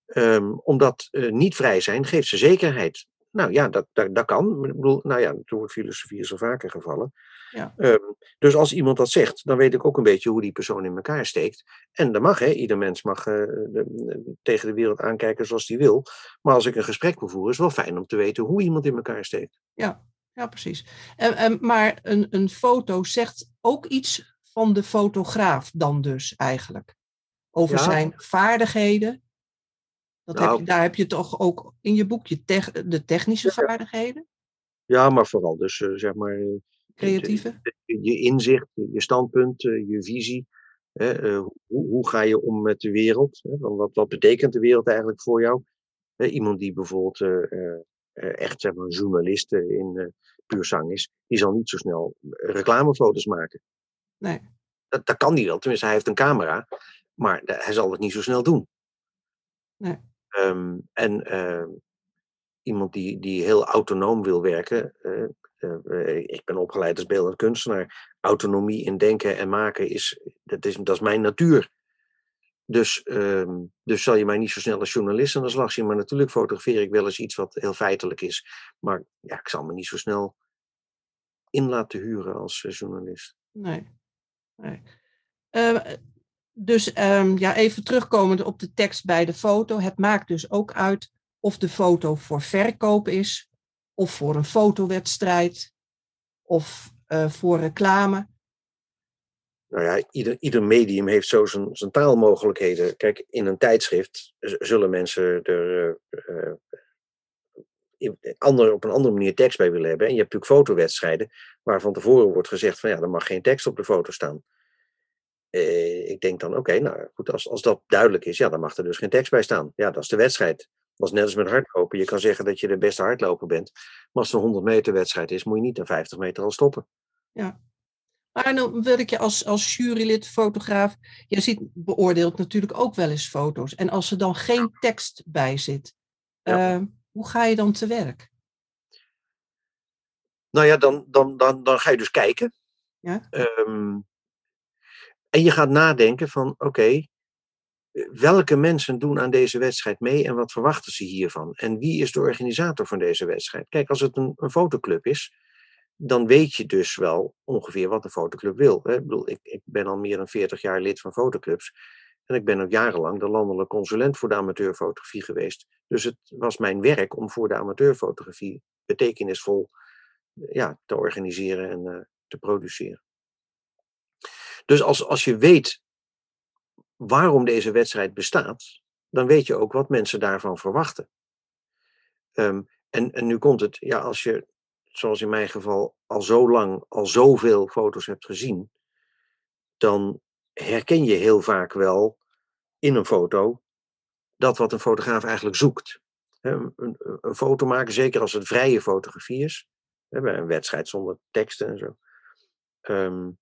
um, omdat uh, niet vrij zijn geeft ze zekerheid. Nou ja, dat, dat, dat kan. Ik bedoel, nou ja, door filosofie is er vaker gevallen. Ja. Um, dus als iemand dat zegt, dan weet ik ook een beetje hoe die persoon in elkaar steekt. En dat mag, hè. Ieder mens mag uh, de, tegen de wereld aankijken zoals hij wil. Maar als ik een gesprek moet voeren, is het wel fijn om te weten hoe iemand in elkaar steekt. Ja, ja precies. En, en, maar een, een foto zegt ook iets van de fotograaf dan dus eigenlijk. Over ja. zijn vaardigheden, dat nou, heb je, daar heb je toch ook in je boekje tech, de technische ja, vaardigheden? Ja, maar vooral dus uh, zeg maar. Uh, Creatieve? Je, je, inzicht, je standpunt, je visie. hoe, hoe, ga je om met de wereld? wat, wat betekent de wereld eigenlijk voor jou? iemand die bijvoorbeeld echt zeg maar, een journalist in puur zang is, die zal niet zo snel reclamefoto's maken. Nee. Dat, dat kan hij wel, tenminste hij heeft een camera, maar hij zal het niet zo snel doen. Nee. Um, en uh, iemand die, die heel autonoom wil werken. Uh, uh, ik ben opgeleid als beeldend kunstenaar. Autonomie in denken en maken is, dat is, dat is mijn natuur. Dus, um, dus zal je mij niet zo snel als journalist aan de slag zien. Maar natuurlijk fotografeer ik wel eens iets wat heel feitelijk is. Maar ja, ik zal me niet zo snel in laten huren als journalist. Nee. nee. Dus um, ja, even terugkomend op de tekst bij de foto. Het maakt dus ook uit of de foto voor verkoop is, of voor een fotowedstrijd, of uh, voor reclame. Nou ja, ieder, ieder medium heeft zo zijn, zijn taalmogelijkheden. Kijk, in een tijdschrift zullen mensen er uh, op een andere manier tekst bij willen hebben. En je hebt natuurlijk fotowedstrijden waar van tevoren wordt gezegd van ja, er mag geen tekst op de foto staan. Uh, ik denk dan, oké, okay, nou goed, als, als dat duidelijk is, ja, dan mag er dus geen tekst bij staan. Ja, dat is de wedstrijd. Dat is net als met hardlopen. Je kan zeggen dat je de beste hardloper bent. Maar als het een 100 meter wedstrijd is, moet je niet na 50 meter al stoppen. Ja. Maar dan wil ik je als, als jurylid, fotograaf, je ziet, beoordeelt natuurlijk ook wel eens foto's. En als er dan geen tekst bij zit, ja. uh, hoe ga je dan te werk? Nou ja, dan, dan, dan, dan ga je dus kijken. Ja? Um, en je gaat nadenken van, oké, okay, welke mensen doen aan deze wedstrijd mee en wat verwachten ze hiervan? En wie is de organisator van deze wedstrijd? Kijk, als het een, een fotoclub is, dan weet je dus wel ongeveer wat de fotoclub wil. Hè? Ik bedoel, ik, ik ben al meer dan 40 jaar lid van fotoclubs. En ik ben ook jarenlang de landelijke consulent voor de amateurfotografie geweest. Dus het was mijn werk om voor de amateurfotografie betekenisvol ja, te organiseren en uh, te produceren. Dus als, als je weet waarom deze wedstrijd bestaat, dan weet je ook wat mensen daarvan verwachten. Um, en, en nu komt het, ja, als je, zoals in mijn geval, al zo lang, al zoveel foto's hebt gezien, dan herken je heel vaak wel in een foto dat wat een fotograaf eigenlijk zoekt. Een, een, een foto maken, zeker als het vrije fotografie is, bij een wedstrijd zonder teksten en zo. Um,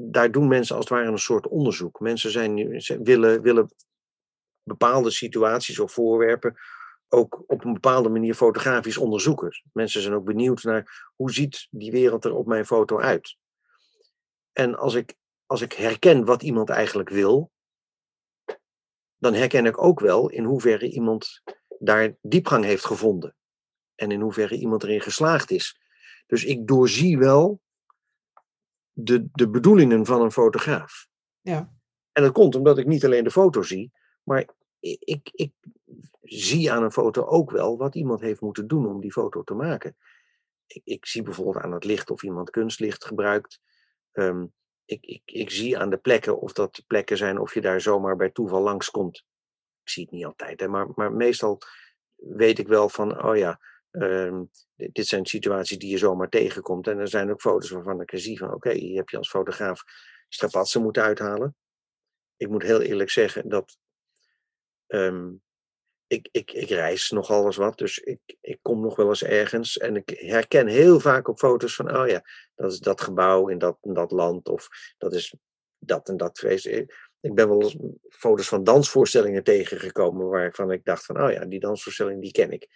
daar doen mensen als het ware een soort onderzoek. Mensen zijn, willen, willen bepaalde situaties of voorwerpen ook op een bepaalde manier fotografisch onderzoeken. Mensen zijn ook benieuwd naar hoe ziet die wereld er op mijn foto uit. En als ik, als ik herken wat iemand eigenlijk wil, dan herken ik ook wel in hoeverre iemand daar diepgang heeft gevonden. En in hoeverre iemand erin geslaagd is. Dus ik doorzie wel de, de bedoelingen van een fotograaf. Ja. En dat komt omdat ik niet alleen de foto zie, maar ik, ik, ik zie aan een foto ook wel wat iemand heeft moeten doen om die foto te maken. Ik, ik zie bijvoorbeeld aan het licht of iemand kunstlicht gebruikt. Ehm, ik, ik, ik zie aan de plekken of dat plekken zijn of je daar zomaar bij toeval langskomt. Ik zie het niet altijd, hè, maar, maar meestal weet ik wel van, oh ja, ehm, dit zijn situaties die je zomaar tegenkomt. En er zijn ook foto's waarvan ik zie van, oké, hier heb je als fotograaf strapatsen moeten uithalen. Ik moet heel eerlijk zeggen dat ehm, ik, ik, ik reis nogal eens wat, dus ik, ik kom nog wel eens ergens en ik herken heel vaak op foto's van, oh ja, dat is dat gebouw in dat, dat land of dat is dat en dat feest. Ik ben wel eens foto's van dansvoorstellingen tegengekomen waarvan ik dacht van, oh ja, die dansvoorstelling die ken ik.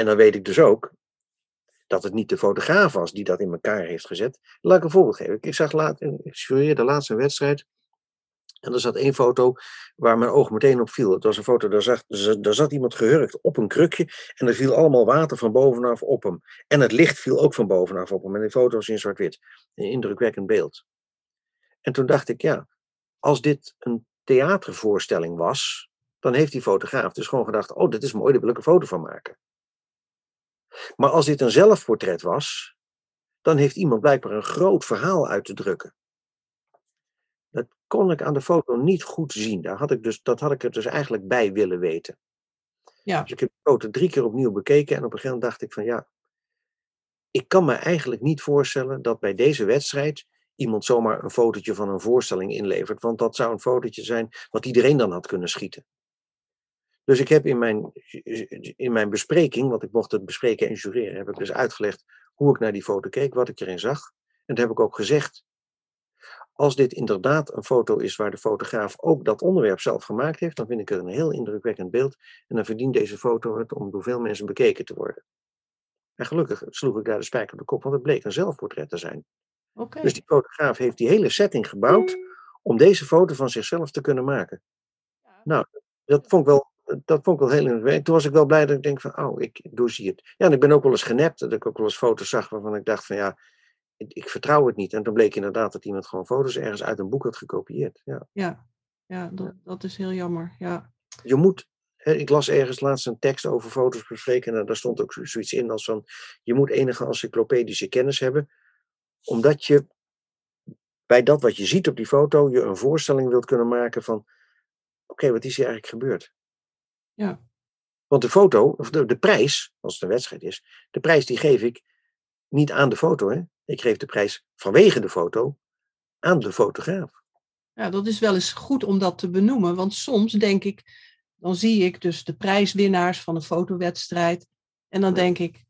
En dan weet ik dus ook dat het niet de fotograaf was die dat in elkaar heeft gezet. Laat ik een voorbeeld geven. Ik zag laat, ik de laatste wedstrijd en er zat één foto waar mijn oog meteen op viel. Het was een foto, daar zat, daar zat iemand gehurkt op een krukje en er viel allemaal water van bovenaf op hem. En het licht viel ook van bovenaf op hem. En die foto was in zwart-wit. Een indrukwekkend beeld. En toen dacht ik, ja, als dit een theatervoorstelling was, dan heeft die fotograaf dus gewoon gedacht, oh, dit is mooi, daar wil ik een foto van maken. Maar als dit een zelfportret was, dan heeft iemand blijkbaar een groot verhaal uit te drukken. Dat kon ik aan de foto niet goed zien. Daar had ik dus, dat had ik er dus eigenlijk bij willen weten. Ja. Dus ik heb de foto drie keer opnieuw bekeken en op een gegeven moment dacht ik van ja, ik kan me eigenlijk niet voorstellen dat bij deze wedstrijd iemand zomaar een fotootje van een voorstelling inlevert. Want dat zou een fotootje zijn wat iedereen dan had kunnen schieten. Dus ik heb in mijn, in mijn bespreking, want ik mocht het bespreken en jureren, heb ik dus uitgelegd hoe ik naar die foto keek, wat ik erin zag. En dat heb ik ook gezegd als dit inderdaad een foto is waar de fotograaf ook dat onderwerp zelf gemaakt heeft, dan vind ik het een heel indrukwekkend beeld. En dan verdient deze foto het om door veel mensen bekeken te worden. En gelukkig sloeg ik daar de spijker op de kop, want het bleek een zelfportret te zijn. Okay. Dus die fotograaf heeft die hele setting gebouwd om deze foto van zichzelf te kunnen maken. Nou, dat vond ik wel, dat vond ik wel heel indrukwekkend. Toen was ik wel blij dat ik denk van, oh, ik doorzie het. Ja, en ik ben ook wel eens genept, dat ik ook wel eens foto's zag waarvan ik dacht van, ja, ik vertrouw het niet. En toen bleek inderdaad dat iemand gewoon foto's ergens uit een boek had gekopieerd. Ja, ja, ja dat, dat is heel jammer. Ja. Je moet, hè, ik las ergens laatst een tekst over foto's bespreken en daar stond ook zoiets in als van, je moet enige encyclopedische kennis hebben, omdat je bij dat wat je ziet op die foto, je een voorstelling wilt kunnen maken van, oké, wat is hier eigenlijk gebeurd? Ja. Want de foto, of de, de prijs, als het een wedstrijd is, de prijs die geef ik niet aan de foto, hè? Ik geef de prijs vanwege de foto aan de fotograaf. Ja, dat is wel eens goed om dat te benoemen, want soms denk ik, dan zie ik dus de prijswinnaars van een fotowedstrijd en dan denk ik,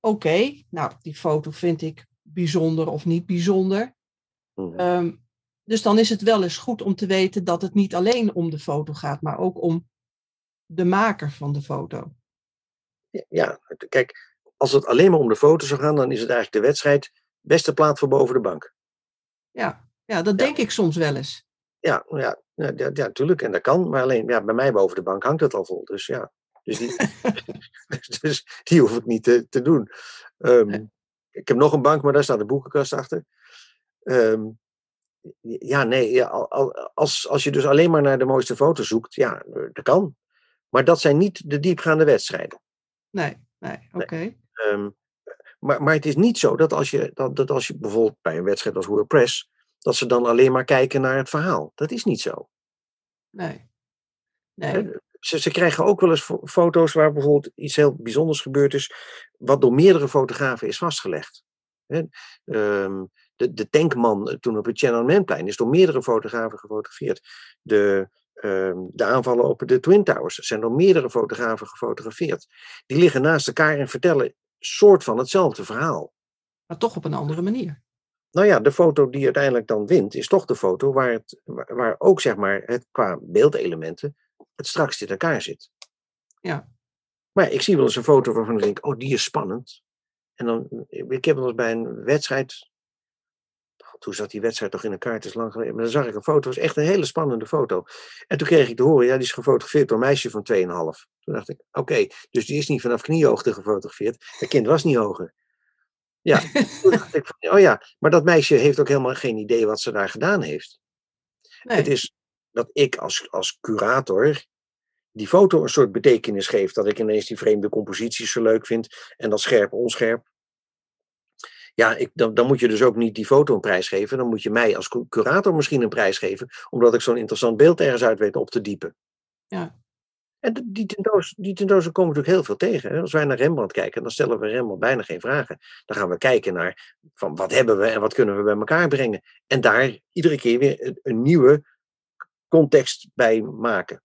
oké, nou, die foto vind ik bijzonder of niet bijzonder. Mhm. Ehm, dus dan is het wel eens goed om te weten dat het niet alleen om de foto gaat, maar ook om de maker van de foto. Ja, kijk, als het alleen maar om de foto zou gaan, dan is het eigenlijk de wedstrijd beste plaat voor boven de bank. Ja, ja dat denk ik soms wel eens. Ja, ja, ja, ja, natuurlijk. En dat kan. Maar alleen ja, bij mij boven de bank hangt het al vol. Dus ja. Dus die, dus die hoef ik niet te, te doen. Ehm, ik heb nog een bank, maar daar staat de boekenkast achter. Ehm, ja, nee, ja, als, als je dus alleen maar naar de mooiste foto's zoekt, ja, dat kan. Maar dat zijn niet de diepgaande wedstrijden. Nee, nee, oké. Ehm, maar, maar het is niet zo dat als, je, dat, dat als je bijvoorbeeld bij een wedstrijd als WordPress, dat ze dan alleen maar kijken naar het verhaal. Dat is niet zo. Nee. nee. Ze, ze krijgen ook wel eens foto's waar bijvoorbeeld iets heel bijzonders gebeurd is, wat door meerdere fotografen is vastgelegd. Ehm, de, de tankman eh, toen op het Tiananmenplein is door meerdere fotografen gefotografeerd. De, de aanvallen op de Twin Towers zijn door meerdere fotografen gefotografeerd. Die liggen naast elkaar en vertellen soort van hetzelfde verhaal. Maar toch op een andere manier. Nou ja, de foto die uiteindelijk dan wint, is toch de foto waar, het, waar ook zeg maar het, qua beeldelementen het straks in elkaar zit. Ja. Maar ik zie wel eens een foto waarvan ik denk, oh die is spannend. En dan, ik heb wel eens bij een wedstrijd, toen zat die wedstrijd toch in elkaar, het is lang geleden, maar dan zag ik een foto, het was echt een hele spannende foto. En toen kreeg ik te horen, ja die is gefotografeerd door een meisje van 2,5. Toen dacht ik, oké, dus die is niet vanaf kniehoogte gefotografeerd, dat kind was niet hoger. Ja, toen dacht ik van, oh ja, maar dat meisje heeft ook helemaal geen idee wat ze daar gedaan heeft. Nee. Het is dat ik als, als curator die foto een soort betekenis geeft. Dat ik ineens die vreemde composities zo leuk vind en dat scherp onscherp. Ja, ik, dan, dan moet je dus ook niet die foto een prijs geven. Dan moet je mij als curator misschien een prijs geven, omdat ik zo'n interessant beeld ergens uit weet op te diepen. Ja. En die, tentoos, die tentozen komen natuurlijk heel veel tegen. Als wij naar Rembrandt kijken, dan stellen we Rembrandt bijna geen vragen. Dan gaan we kijken naar van wat hebben we en wat kunnen we bij elkaar brengen. En daar iedere keer weer een, nieuwe context bij maken.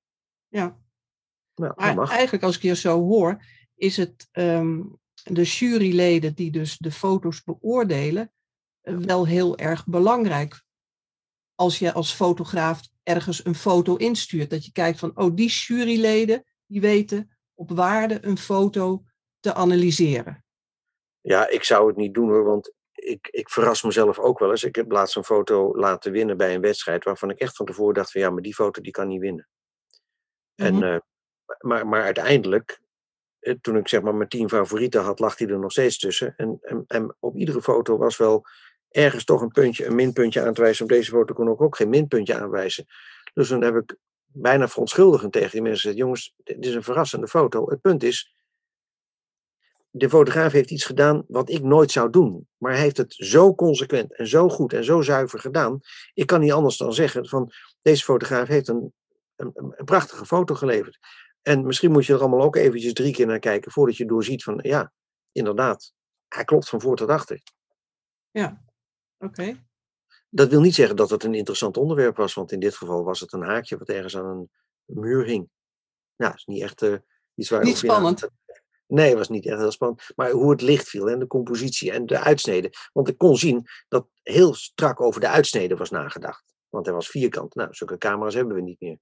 Ja. Nou, maar eigenlijk als ik je zo hoor, is het ehm, de juryleden die dus de foto's beoordelen eh, wel heel erg belangrijk. Als je als fotograaf ergens een foto instuurt, dat je kijkt van, oh, die juryleden, die weten op waarde een foto te analyseren. Ja, ik zou het niet doen hoor, want ik, ik verras mezelf ook wel eens. Ik heb laatst een foto laten winnen bij een wedstrijd waarvan ik echt van tevoren dacht van ja, maar die foto die kan niet winnen. En mhm. eh, maar, maar uiteindelijk, toen ik zeg maar mijn tien favorieten had, lag hij er nog steeds tussen. En, en, en op iedere foto was wel ergens toch een puntje, een minpuntje aan te wijzen. Op deze foto kon ik ook geen minpuntje aanwijzen. Dus dan heb ik bijna verontschuldigend tegen die mensen gezegd: jongens, dit is een verrassende foto. Het punt is, de fotograaf heeft iets gedaan wat ik nooit zou doen. Maar hij heeft het zo consequent en zo goed en zo zuiver gedaan. Ik kan niet anders dan zeggen van deze fotograaf heeft een, een, een prachtige foto geleverd. En misschien moet je er allemaal ook eventjes drie keer naar kijken voordat je doorziet van ja, inderdaad, hij klopt van voor tot achter. Ja, oké. Dat wil niet zeggen dat het een interessant onderwerp was, want in dit geval was het een haakje wat ergens aan een muur hing. Nou, is niet echt uh, iets waar. Niet spannend. Nee, het was niet echt heel spannend. Maar hoe het licht viel en de compositie en de uitsneden. Want ik kon zien dat heel strak over de uitsneden was nagedacht. Want hij was vierkant. Nou, zulke camera's hebben we niet meer.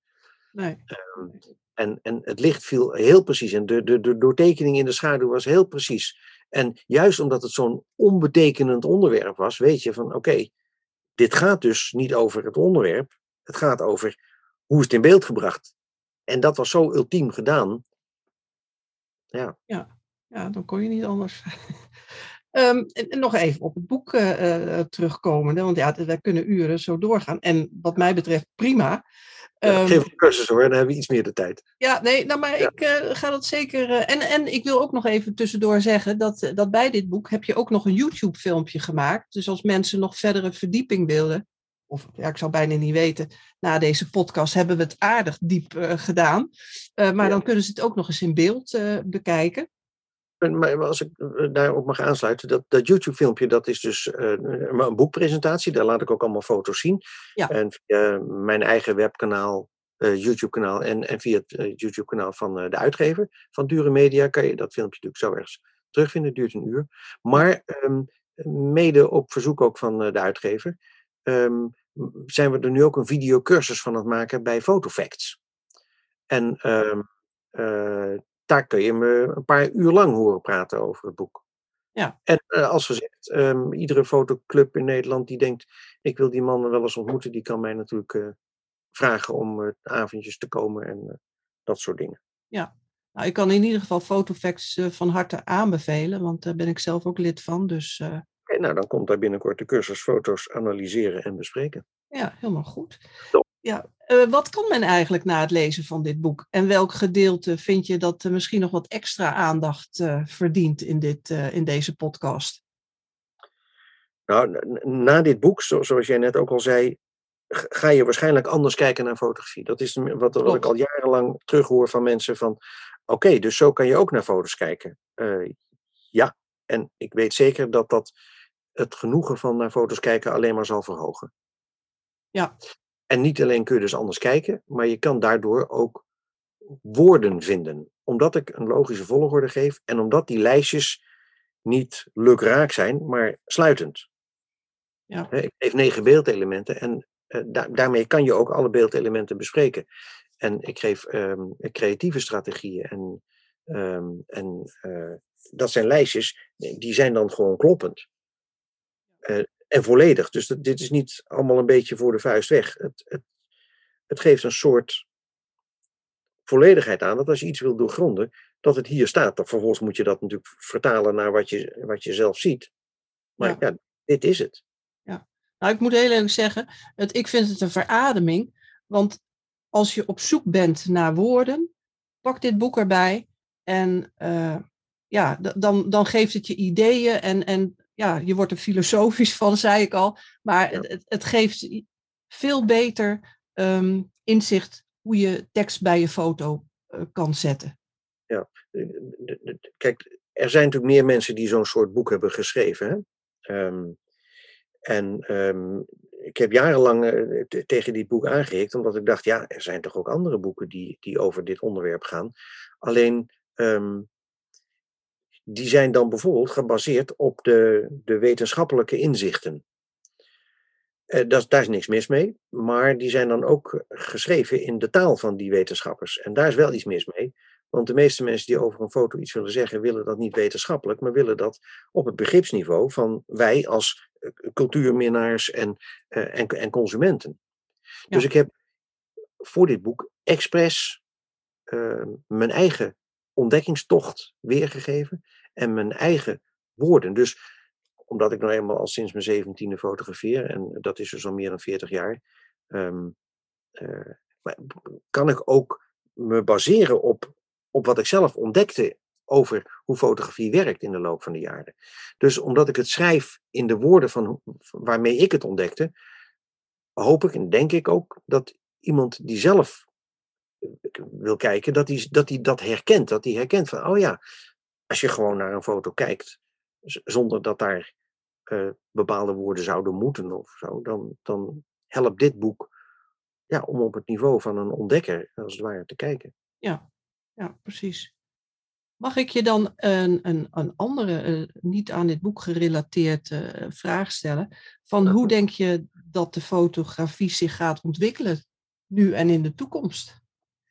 Nee. Ehm, en, en het licht viel heel precies. En de, de, de doortekening in de schaduw was heel precies. En juist omdat het zo'n onbetekenend onderwerp was, weet je van oké, dit gaat dus niet over het onderwerp. Het gaat over hoe is het in beeld gebracht. En dat was zo ultiem gedaan. Ja. Ja, ja dan kon je niet anders. um, en, nog even op het boek uh, terugkomen. Want ja, wij kunnen uren zo doorgaan. En wat mij betreft prima. Um, geef een cursus hoor, dan hebben we iets meer de tijd. Ja, nee, nou, maar ik uh, ga dat zeker. Uh, en, en ik wil ook nog even tussendoor zeggen dat, dat bij dit boek heb je ook nog een YouTube-filmpje gemaakt. Dus als mensen nog verdere verdieping willen, of ja, ik zou bijna niet weten, na deze podcast hebben we het aardig diep uh, gedaan. maar dan kunnen ze het ook nog eens in beeld bekijken. Maar als ik daarop mag aansluiten, dat, dat YouTube-filmpje, dat is dus uh, een boekpresentatie. Daar laat ik ook allemaal foto's zien. Ja. En via mijn eigen webkanaal, uh, YouTube-kanaal en, en via het uh, YouTube-kanaal van de uitgever van Dure Media kan je dat filmpje natuurlijk zo ergens terugvinden. Het duurt een uur. Maar um, mede op verzoek ook van de uitgever um, zijn we er nu ook een videocursus van aan het maken bij Photofacts. En um, daar kun je me een paar uur lang horen praten over het boek. Ja. En uh, als gezegd, um, iedere fotoclub in Nederland die denkt, ik wil die mannen wel eens ontmoeten, die kan mij natuurlijk uh, vragen om uh, avondjes te komen en dat soort dingen. Ja, nou, ik kan in ieder geval Photofacts van harte aanbevelen, want daar ben ik zelf ook lid van. Dus, okay, nou, dan komt daar binnenkort de cursus foto's analyseren en bespreken. Ja, helemaal goed. Ja, uh, wat kan men eigenlijk na het lezen van dit boek? En welk gedeelte vind je dat uh, misschien nog wat extra aandacht uh, verdient in, dit, in deze podcast? Nou, na dit boek, zo, zoals jij net ook al zei, ga je waarschijnlijk anders kijken naar fotografie. Dat is wat, wat ik al jarenlang terughoor van mensen van, oké, dus zo kan je ook naar foto's kijken. ja, en ik weet zeker dat dat het genoegen van naar foto's kijken alleen maar zal verhogen. Ja. En niet alleen kun je dus anders kijken, maar je kan daardoor ook woorden vinden. Omdat ik een logische volgorde geef en omdat die lijstjes niet lukraak zijn, maar sluitend. Ja. Ik geef negen beeldelementen en uh, daarmee kan je ook alle beeldelementen bespreken. En ik geef um, creatieve strategieën en, um, en uh, dat zijn lijstjes, die zijn dan gewoon kloppend. Uh, en volledig. Dus dat, dit is niet allemaal een beetje voor de vuist weg. Het, het, het geeft een soort volledigheid aan dat als je iets wil doorgronden, dat het hier staat. Dan vervolgens moet je dat natuurlijk vertalen naar wat je, wat je zelf ziet. Maar ja. ja dit is het. Ja, nou ik moet heel eerlijk zeggen, het, ik vind het een verademing. Want als je op zoek bent naar woorden, pak dit boek erbij en uh, ja, dan, dan geeft het je ideeën en, en ja, je wordt er filosofisch van, zei ik al. Maar het, het geeft veel beter um, inzicht hoe je tekst bij je foto uh, kan zetten. Ja, kijk, er zijn natuurlijk meer mensen die zo'n soort boek hebben geschreven. Hè? Um, en um, ik heb jarenlang uh, tegen dit boek aangehikt, omdat ik dacht, ja, er zijn toch ook andere boeken die, die over dit onderwerp gaan. Alleen um, die zijn dan bijvoorbeeld gebaseerd op de, de wetenschappelijke inzichten. Uh, dat, daar is niks mis mee, maar die zijn dan ook geschreven in de taal van die wetenschappers. En daar is wel iets mis mee, want de meeste mensen die over een foto iets willen zeggen, willen dat niet wetenschappelijk, maar willen dat op het begripsniveau van wij als uh, cultuurminnaars en, uh, en, en, consumenten. Ja. Dus ik heb voor dit boek expres mijn eigen ontdekkingstocht weergegeven en mijn eigen woorden. Dus omdat ik nou eenmaal al sinds mijn zeventiende fotografeer, en dat is dus al meer dan 40 jaar, um, uh, kan ik ook me baseren op, op wat ik zelf ontdekte over hoe fotografie werkt in de loop van de jaren. Dus omdat ik het schrijf in de woorden van waarmee ik het ontdekte, hoop ik en denk ik ook dat iemand die zelf wil kijken, dat hij dat, dat herkent. Dat hij herkent van, oh ja, als je gewoon naar een foto kijkt, zonder dat daar uh, bepaalde woorden zouden moeten of zo, dan, dan helpt dit boek ja, om op het niveau van een ontdekker, als het ware, te kijken. Ja, ja precies. Mag ik je dan een, een, een andere, uh, niet aan dit boek gerelateerde uh, vraag stellen? Van hoe denk je dat de fotografie zich gaat ontwikkelen nu en in de toekomst?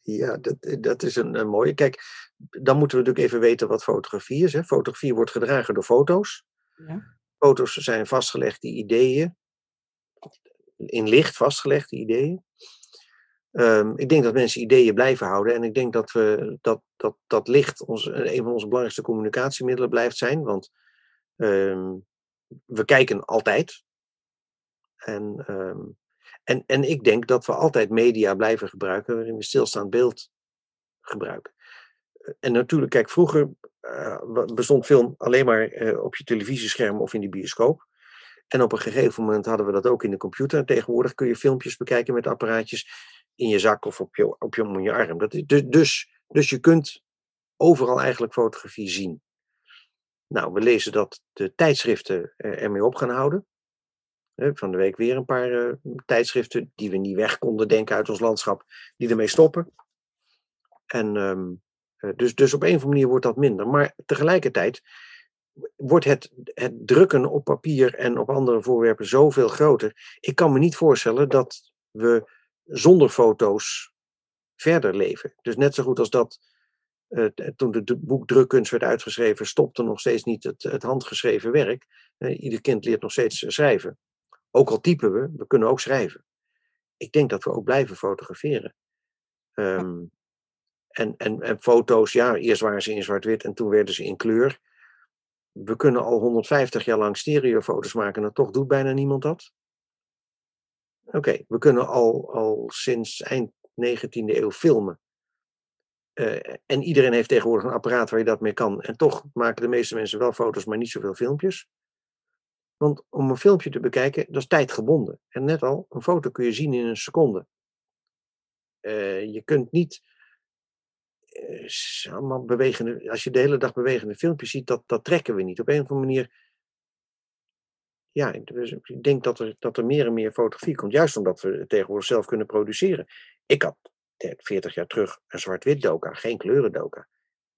Ja, dat, eh, dat is een, een, mooie. Kijk, dan moeten we natuurlijk even weten wat fotografie is. Hè. Fotografie wordt gedragen door foto's. Ja. Foto's zijn vastgelegde ideeën. In licht vastgelegde ideeën. Um, ik denk dat mensen ideeën blijven houden. En ik denk dat, we, dat, dat, dat licht ons, een van onze belangrijkste communicatiemiddelen blijft zijn. Want um, we kijken altijd. En um, en, en ik denk dat we altijd media blijven gebruiken waarin we stilstaand beeld gebruiken. En natuurlijk, kijk, vroeger uh, bestond film alleen maar uh, op je televisiescherm of in de bioscoop. En op een gegeven moment hadden we dat ook in de computer. En tegenwoordig kun je filmpjes bekijken met apparaatjes in je zak of op je, op je arm. Dat is, dus, dus, dus je kunt overal eigenlijk fotografie zien. Nou, we lezen dat de tijdschriften ermee op gaan houden. Van de week weer een paar uh, tijdschriften die we niet weg konden denken uit ons landschap, die ermee stoppen. En um, dus, dus op een of andere manier wordt dat minder. Maar tegelijkertijd wordt het, het drukken op papier en op andere voorwerpen zoveel groter. Ik kan me niet voorstellen dat we zonder foto's verder leven. Dus net zo goed als dat uh, toen de boekdrukkunst werd uitgeschreven, stopte nog steeds niet het, het handgeschreven werk. Ieder kind leert nog steeds schrijven. Ook al typen we, we kunnen ook schrijven. Ik denk dat we ook blijven fotograferen. Um, en, en, en foto's, ja, eerst waren ze in zwart-wit en toen werden ze in kleur. We kunnen al 150 jaar lang stereofoto's maken en toch doet bijna niemand dat. oké, we kunnen al, al sinds eind 19e eeuw filmen. Eh, en iedereen heeft tegenwoordig een apparaat waar je dat mee kan. En toch maken de meeste mensen wel foto's, maar niet zoveel filmpjes. Want om een filmpje te bekijken, dat is tijdgebonden. En net al, een foto kun je zien in een seconde. Uh, je kunt niet uh, allemaal bewegende, als je de hele dag bewegende filmpjes ziet, dat, dat trekken we niet. Op een of andere manier ja, dus ik denk dat er, dat er meer en meer fotografie komt. Juist omdat we tegenwoordig zelf kunnen produceren. Ik had 40 jaar terug een zwart-wit doka, geen kleuren doka.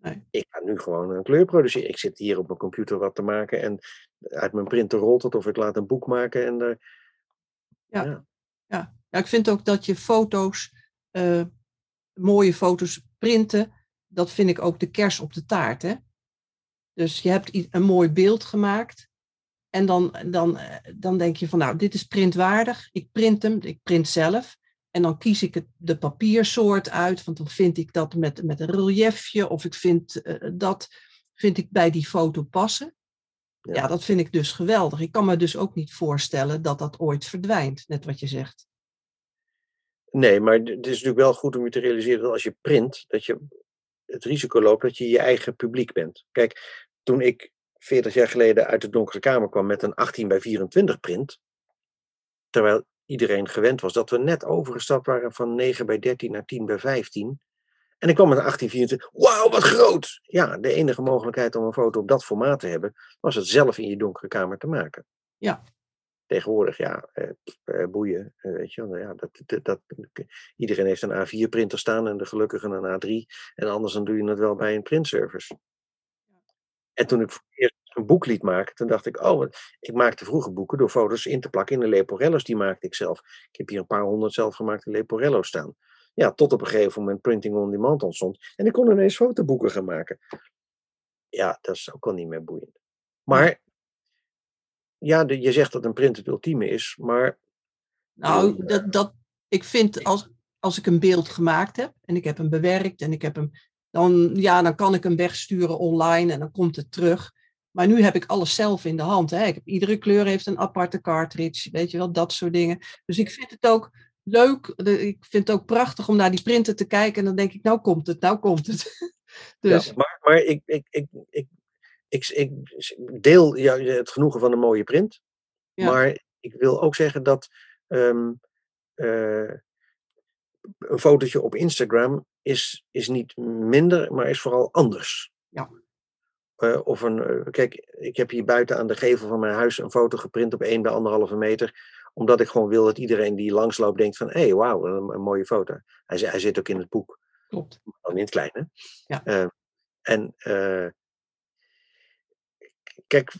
Nee. Ik ga nu gewoon een kleur produceren. Ik zit hier op mijn computer wat te maken en uit mijn printer rolt het of ik laat een boek maken. En er, ja. Ja. ja. ja. ik vind ook dat je foto's, uh, mooie foto's printen, dat vind ik ook de kers op de taart. Hè? Dus je hebt een mooi beeld gemaakt en dan, dan, eh, dan denk je van, nou, dit is printwaardig. Ik print hem, ik print zelf. En dan kies ik het, de papiersoort uit, want dan vind ik dat met, met een reliefje of ik vind uh, dat vind ik bij die foto passen. Ja. ja. dat vind ik dus geweldig. Ik kan me dus ook niet voorstellen dat dat ooit verdwijnt, net wat je zegt. Nee, maar het is natuurlijk wel goed om je te realiseren dat als je print, dat je het risico loopt dat je je eigen publiek bent. Kijk, toen ik 40 jaar geleden uit de donkere kamer kwam met een 18 bij 24 print. Terwijl iedereen gewend was dat we net overgestapt waren van 9 bij 13 naar 10 bij 15. En ik kwam met een 1824. Wauw, wat groot! Ja, de enige mogelijkheid om een foto op dat formaat te hebben, was het zelf in je donkere kamer te maken. Ja. Tegenwoordig, ja, eh, eh boeien, eh, weet je Ja, dat, dat, dat, iedereen heeft een A4-printer staan en de gelukkigen een A3. En anders dan doe je het wel bij een printservice. En toen ik voor het eerst een boek liet maken, toen dacht ik, oh, ik maakte vroeger boeken door foto's in te plakken in de Leporello's, die maakte ik zelf. Ik heb hier een paar honderd zelfgemaakte Leporello's staan. Ja, tot op een gegeven moment printing on demand ontstond. En ik kon ineens fotoboeken gaan maken. Ja, dat is ook al niet meer boeiend. Maar, ja, de, je zegt dat een print het ultieme is, maar... Nou, dat, dat, ik vind als, als ik een beeld gemaakt heb en ik heb hem bewerkt en ik heb hem dan, ja, dan kan ik hem wegsturen online en dan komt het terug. Maar nu heb ik alles zelf in de hand. Hè. Ik heb, iedere kleur heeft een aparte cartridge, weet je wel, dat soort dingen. Dus ik vind het ook leuk, ik vind het ook prachtig om naar die printer te kijken. En dan denk ik, nou komt het, nou komt het. dus. Ja, maar maar ik, ik, ik, ik, ik, ik deel het genoegen van een mooie print. Maar ik wil ook zeggen dat um, uh, een fotootje op Instagram is, is niet minder, maar is vooral anders. Ja. Uh, of een, uh, kijk, ik heb hier buiten aan de gevel van mijn huis een foto geprint op 1 bij anderhalve meter. Omdat ik gewoon wil dat iedereen die langsloopt denkt van, hé, hey, wauw, een, een, mooie foto. Hij, hij zit ook in het boek. Klopt. Dan in het kleine. Ja. Uh, en kijk,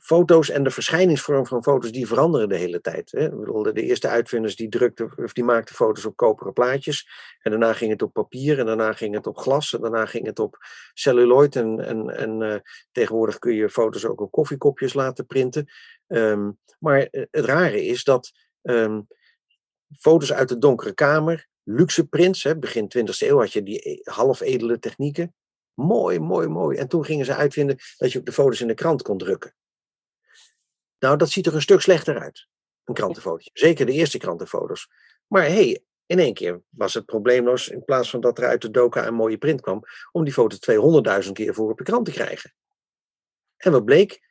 foto's en de verschijningsvorm van foto's, die veranderen de hele tijd. Hè? De eerste uitvinders die, drukten, of die maakten foto's op koperen plaatjes. En daarna ging het op papier, en daarna ging het op glas, en daarna ging het op celluloid. En, en, en uh, tegenwoordig kun je foto's ook op koffiekopjes laten printen. Um, maar eh, het rare is dat um, foto's uit de donkere kamer, luxe prints, hè, begin 20e eeuw had je die e-, half edele technieken. Mooi, mooi, mooi. En toen gingen ze uitvinden dat je ook de foto's in de krant kon drukken. Nou, dat ziet er een stuk slechter uit. Een krantenfotootje. Zeker de eerste krantenfoto's. Maar hé, hey, in één keer was het probleemloos, in plaats van dat er uit de doka een mooie print kwam, om die foto 200.000 keer voor op de krant te krijgen. En wat bleek?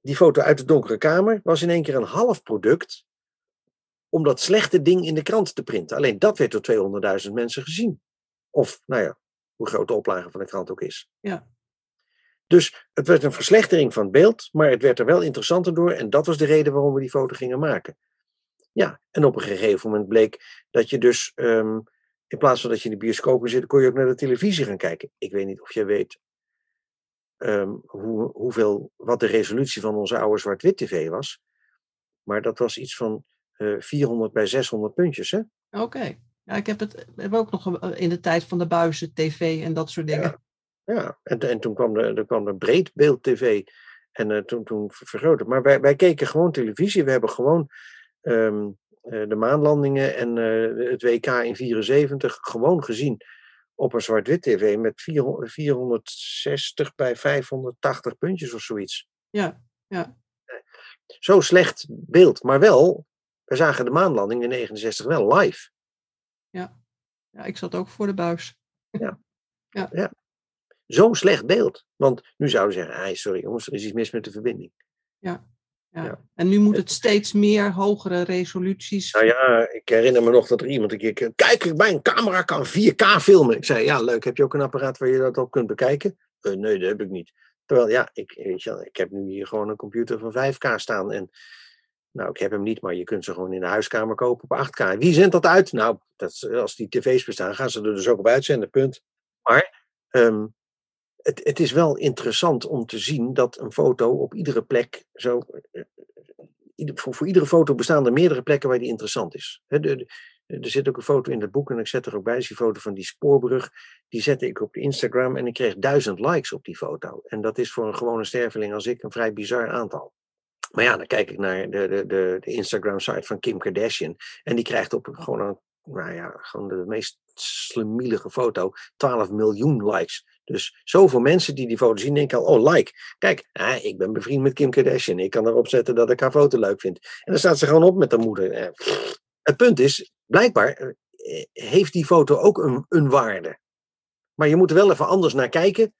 Die foto uit de donkere kamer was in één keer een half product om dat slechte ding in de krant te printen. Alleen dat werd door 200.000 mensen gezien. Of, nou ja, hoe groot de oplage van de krant ook is. Ja. Dus het werd een verslechtering van het beeld, maar het werd er wel interessanter door en dat was de reden waarom we die foto gingen maken. Ja, en op een gegeven moment bleek dat je dus, um, in plaats van dat je in de bioscopen zit, kon je ook naar de televisie gaan kijken. Ik weet niet of jij weet um, hoe, hoeveel, wat de resolutie van onze oude zwart-wit tv was, maar dat was iets van uh, eh, 400 bij 600 puntjes. Oké. Okay. Ja, ik heb het heb ook nog eh, in de tijd van de buizen, tv en dat soort dingen. Ja, ja. En, en toen kwam er, er kwam de breedbeeld tv. En uh, toen, toen vergroot Maar wij, wij keken gewoon televisie. We hebben gewoon um, uh, de maanlandingen en uh, het WK in 74 gewoon gezien op een zwart-wit tv met 400, 460 bij 580 puntjes of zoiets. Ja, ja. Zo slecht beeld, maar wel wij zagen de maanlanding in 69 wel live. Ja. ja, ik zat ook voor de buis. Ja. ja. ja. Zo'n slecht beeld. Want nu zouden ze zeggen, sorry jongens, er is iets mis met de verbinding. Ja. Ja. ja. En nu moet het steeds meer hogere resoluties. Nou ja, ik herinner me nog dat er iemand een keer. Kijk, mijn camera kan 4K filmen. Ik zei, ja, leuk. Heb je ook een apparaat waar je dat op kunt bekijken? Uh, nee, dat heb ik niet. Terwijl, ja, ik, weet je, ik heb nu hier gewoon een computer van 5K staan. En nou, ik heb hem niet, maar je kunt ze gewoon in de huiskamer kopen op 8K. Wie zendt dat uit? Nou, dat, als die tv's bestaan, gaan ze er dus ook op uitzenden, punt. Maar um, het, het is wel interessant om te zien dat een foto op iedere plek zo. Eh, voor, voor iedere foto bestaan er meerdere plekken waar die interessant is. Er zit ook een foto in het boek en ik zet er ook bij, is die foto van die spoorbrug. Die zette ik op Instagram en ik kreeg duizend likes op die foto. En dat is voor een gewone sterveling als ik een vrij bizar aantal. Maar ja, dan kijk ik naar de, de, de, de Instagram-site van Kim Kardashian. En die krijgt op gewoon een, nou ja, gewoon de meest slimielige foto 12 miljoen likes. Dus zoveel mensen die die foto zien, denken al, oh, like. Kijk, ik ben bevriend met Kim Kardashian. Ik kan erop zetten dat ik haar foto leuk vind. En dan staat ze gewoon op met haar moeder. Eh, het punt is, blijkbaar eh, heeft die foto ook een, een waarde. Maar je moet er wel even anders naar kijken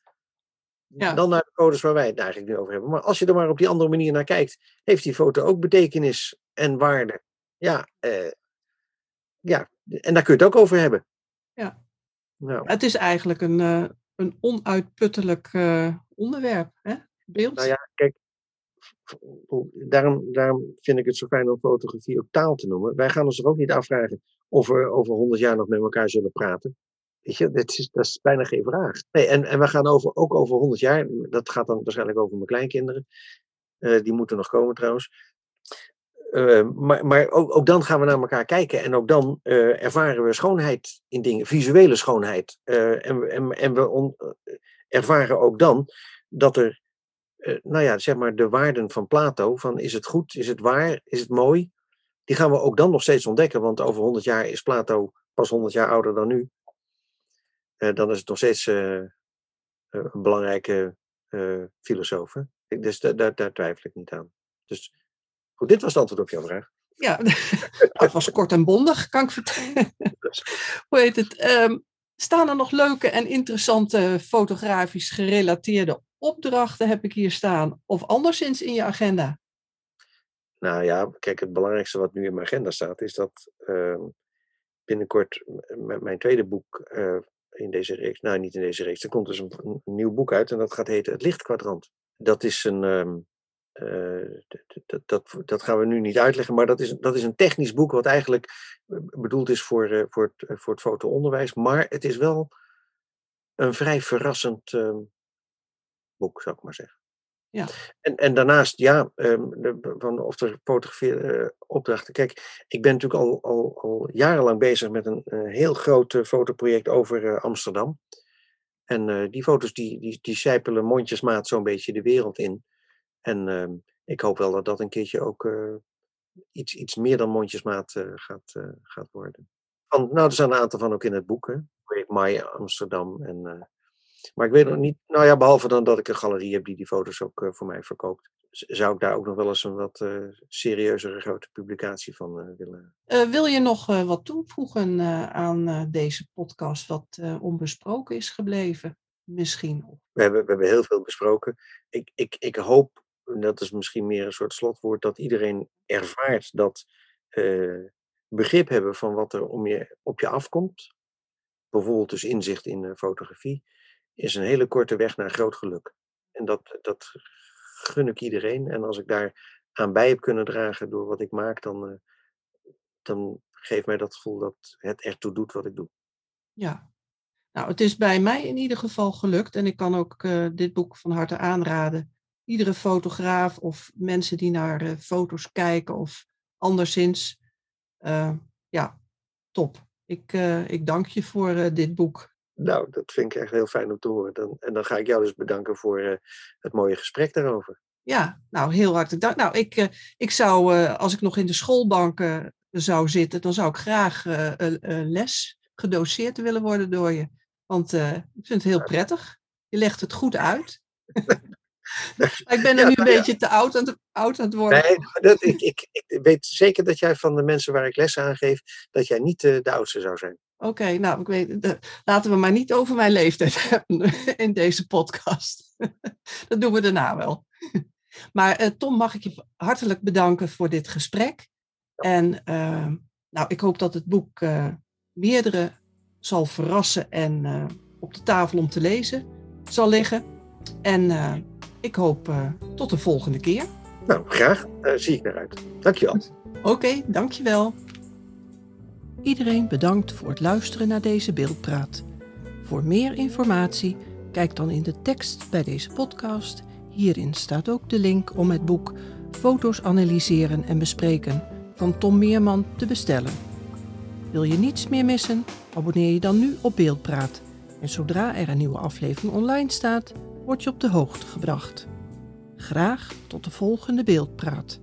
ja. dan naar de foto's waar wij het eigenlijk nu over hebben. Maar als je er maar op die andere manier naar kijkt, heeft die foto ook betekenis en waarde. Ja, eh, ja. en daar kun je het ook over hebben. Ja. Nou. Het is eigenlijk een, uh, een onuitputtelijk uh, onderwerp, hè? beeld. Nou ja, kijk, daarom, daarom vind ik het zo fijn om fotografie ook taal te noemen. Wij gaan ons er ook niet afvragen of we over honderd jaar nog met elkaar zullen praten. Dat is, bijna geen vraag. Nee, en, en we gaan over, ook over honderd jaar, dat gaat dan waarschijnlijk over mijn kleinkinderen. Uh, die moeten nog komen trouwens. Uh, maar maar ook, ook, dan gaan we naar elkaar kijken en ook dan uh, ervaren we schoonheid in dingen, visuele schoonheid. en, en, en we ervaren ook dan dat er nou ja, zeg maar de waarden van Plato, van is het goed, is het waar, is het mooi, die gaan we ook dan nog steeds ontdekken, want over 100 jaar is Plato pas 100 jaar ouder dan nu. Uh, dan is het nog steeds uh, een belangrijke filosoof. Hè? Dus daar, daar twijfel ik niet aan. Dus goed, dit was het antwoord op jouw vraag. Ja, dat was kort en bondig, kan ik vertellen. Hoe heet het? Um, staan er nog leuke en interessante fotografisch gerelateerde opdrachten heb ik hier staan? Of anderszins in je agenda? Nou ja, kijk, het belangrijkste wat nu in mijn agenda staat, is dat uh, binnenkort mijn tweede boek uh, in deze reeks, nou niet in deze reeks, er komt dus een, nieuw boek uit en dat gaat heten Het Lichtkwadrant. Dat is een, um, uh, dat, dat, dat, gaan we nu niet uitleggen, maar dat is, dat is een technisch boek wat eigenlijk bedoeld is voor, voor, het, voor het fotoonderwijs, maar het is wel een vrij verrassend ehm, boek, zou ik maar zeggen. Ja. En, en daarnaast, ja, de, van of er fotografie uh, opdrachten. Kijk, ik ben natuurlijk al, al, al jarenlang bezig met een uh, heel groot uh, fotoproject over Amsterdam. En die foto's die, die, die zijpelen mondjesmaat zo'n beetje de wereld in. En ehm, ik hoop wel dat dat een keertje ook iets, iets meer dan mondjesmaat gaat, gaat worden. Nou, er zijn een aantal van ook in het boek. Hè? Maya Amsterdam en maar ik weet nog niet, nou ja, behalve dan dat ik een galerie heb die die foto's ook uh, voor mij verkoopt. Zou ik daar ook nog wel eens een wat uh, serieuzere grote publicatie van uh, willen. wil je nog wat toevoegen aan deze podcast wat onbesproken is gebleven? Misschien. We hebben, we hebben heel veel besproken. Ik, ik, ik hoop, en dat is misschien meer een soort slotwoord, dat iedereen ervaart dat begrip hebben van wat er om je, op je afkomt. Bijvoorbeeld dus inzicht in fotografie is een hele korte weg naar groot geluk. En dat, dat gun ik iedereen. En als ik daar aan bij heb kunnen dragen door wat ik maak, dan, uh, dan geeft mij dat gevoel dat het ertoe doet wat ik doe. Ja, nou, het is bij mij in ieder geval gelukt. En ik kan ook uh, dit boek van harte aanraden. Iedere fotograaf of mensen die naar uh, foto's kijken of anderszins. ja, top. Ik, ik dank je voor dit boek. Nou, dat vind ik echt heel fijn om te horen. Dan, en dan ga ik jou dus bedanken voor uh, het mooie gesprek daarover. Ja, nou heel hartelijk dank. Nou, ik, uh, ik zou, uh, als ik nog in de schoolbanken zou zitten, dan zou ik graag les gedoseerd willen worden door je. Want ik vind het heel prettig. Je legt het goed uit. ik ben er nu een beetje te oud aan, het, oud aan het worden. Nee, dat, ik, ik, ik weet zeker dat jij van de mensen waar ik les aan geef, dat jij niet de oudste zou zijn. Oké, nou, ik weet, laten we maar niet over mijn leeftijd hebben in deze podcast. dat doen we daarna wel. Maar uh, Tom, mag ik je hartelijk bedanken voor dit gesprek. En uh, nou, ik hoop dat het boek uh, meerdere zal verrassen en op de tafel om te lezen zal liggen. En ik hoop tot de volgende keer. Nou, graag. Daar zie ik naar uit. Dankjewel. Oké, okay, dankjewel. Iedereen bedankt voor het luisteren naar deze beeldpraat. Voor meer informatie, kijk dan in de tekst bij deze podcast. Hierin staat ook de link om het boek Foto's analyseren en bespreken van Tom Meerman te bestellen. Wil je niets meer missen? Abonneer je dan nu op Beeldpraat. En zodra er een nieuwe aflevering online staat, word je op de hoogte gebracht. Graag tot de volgende Beeldpraat.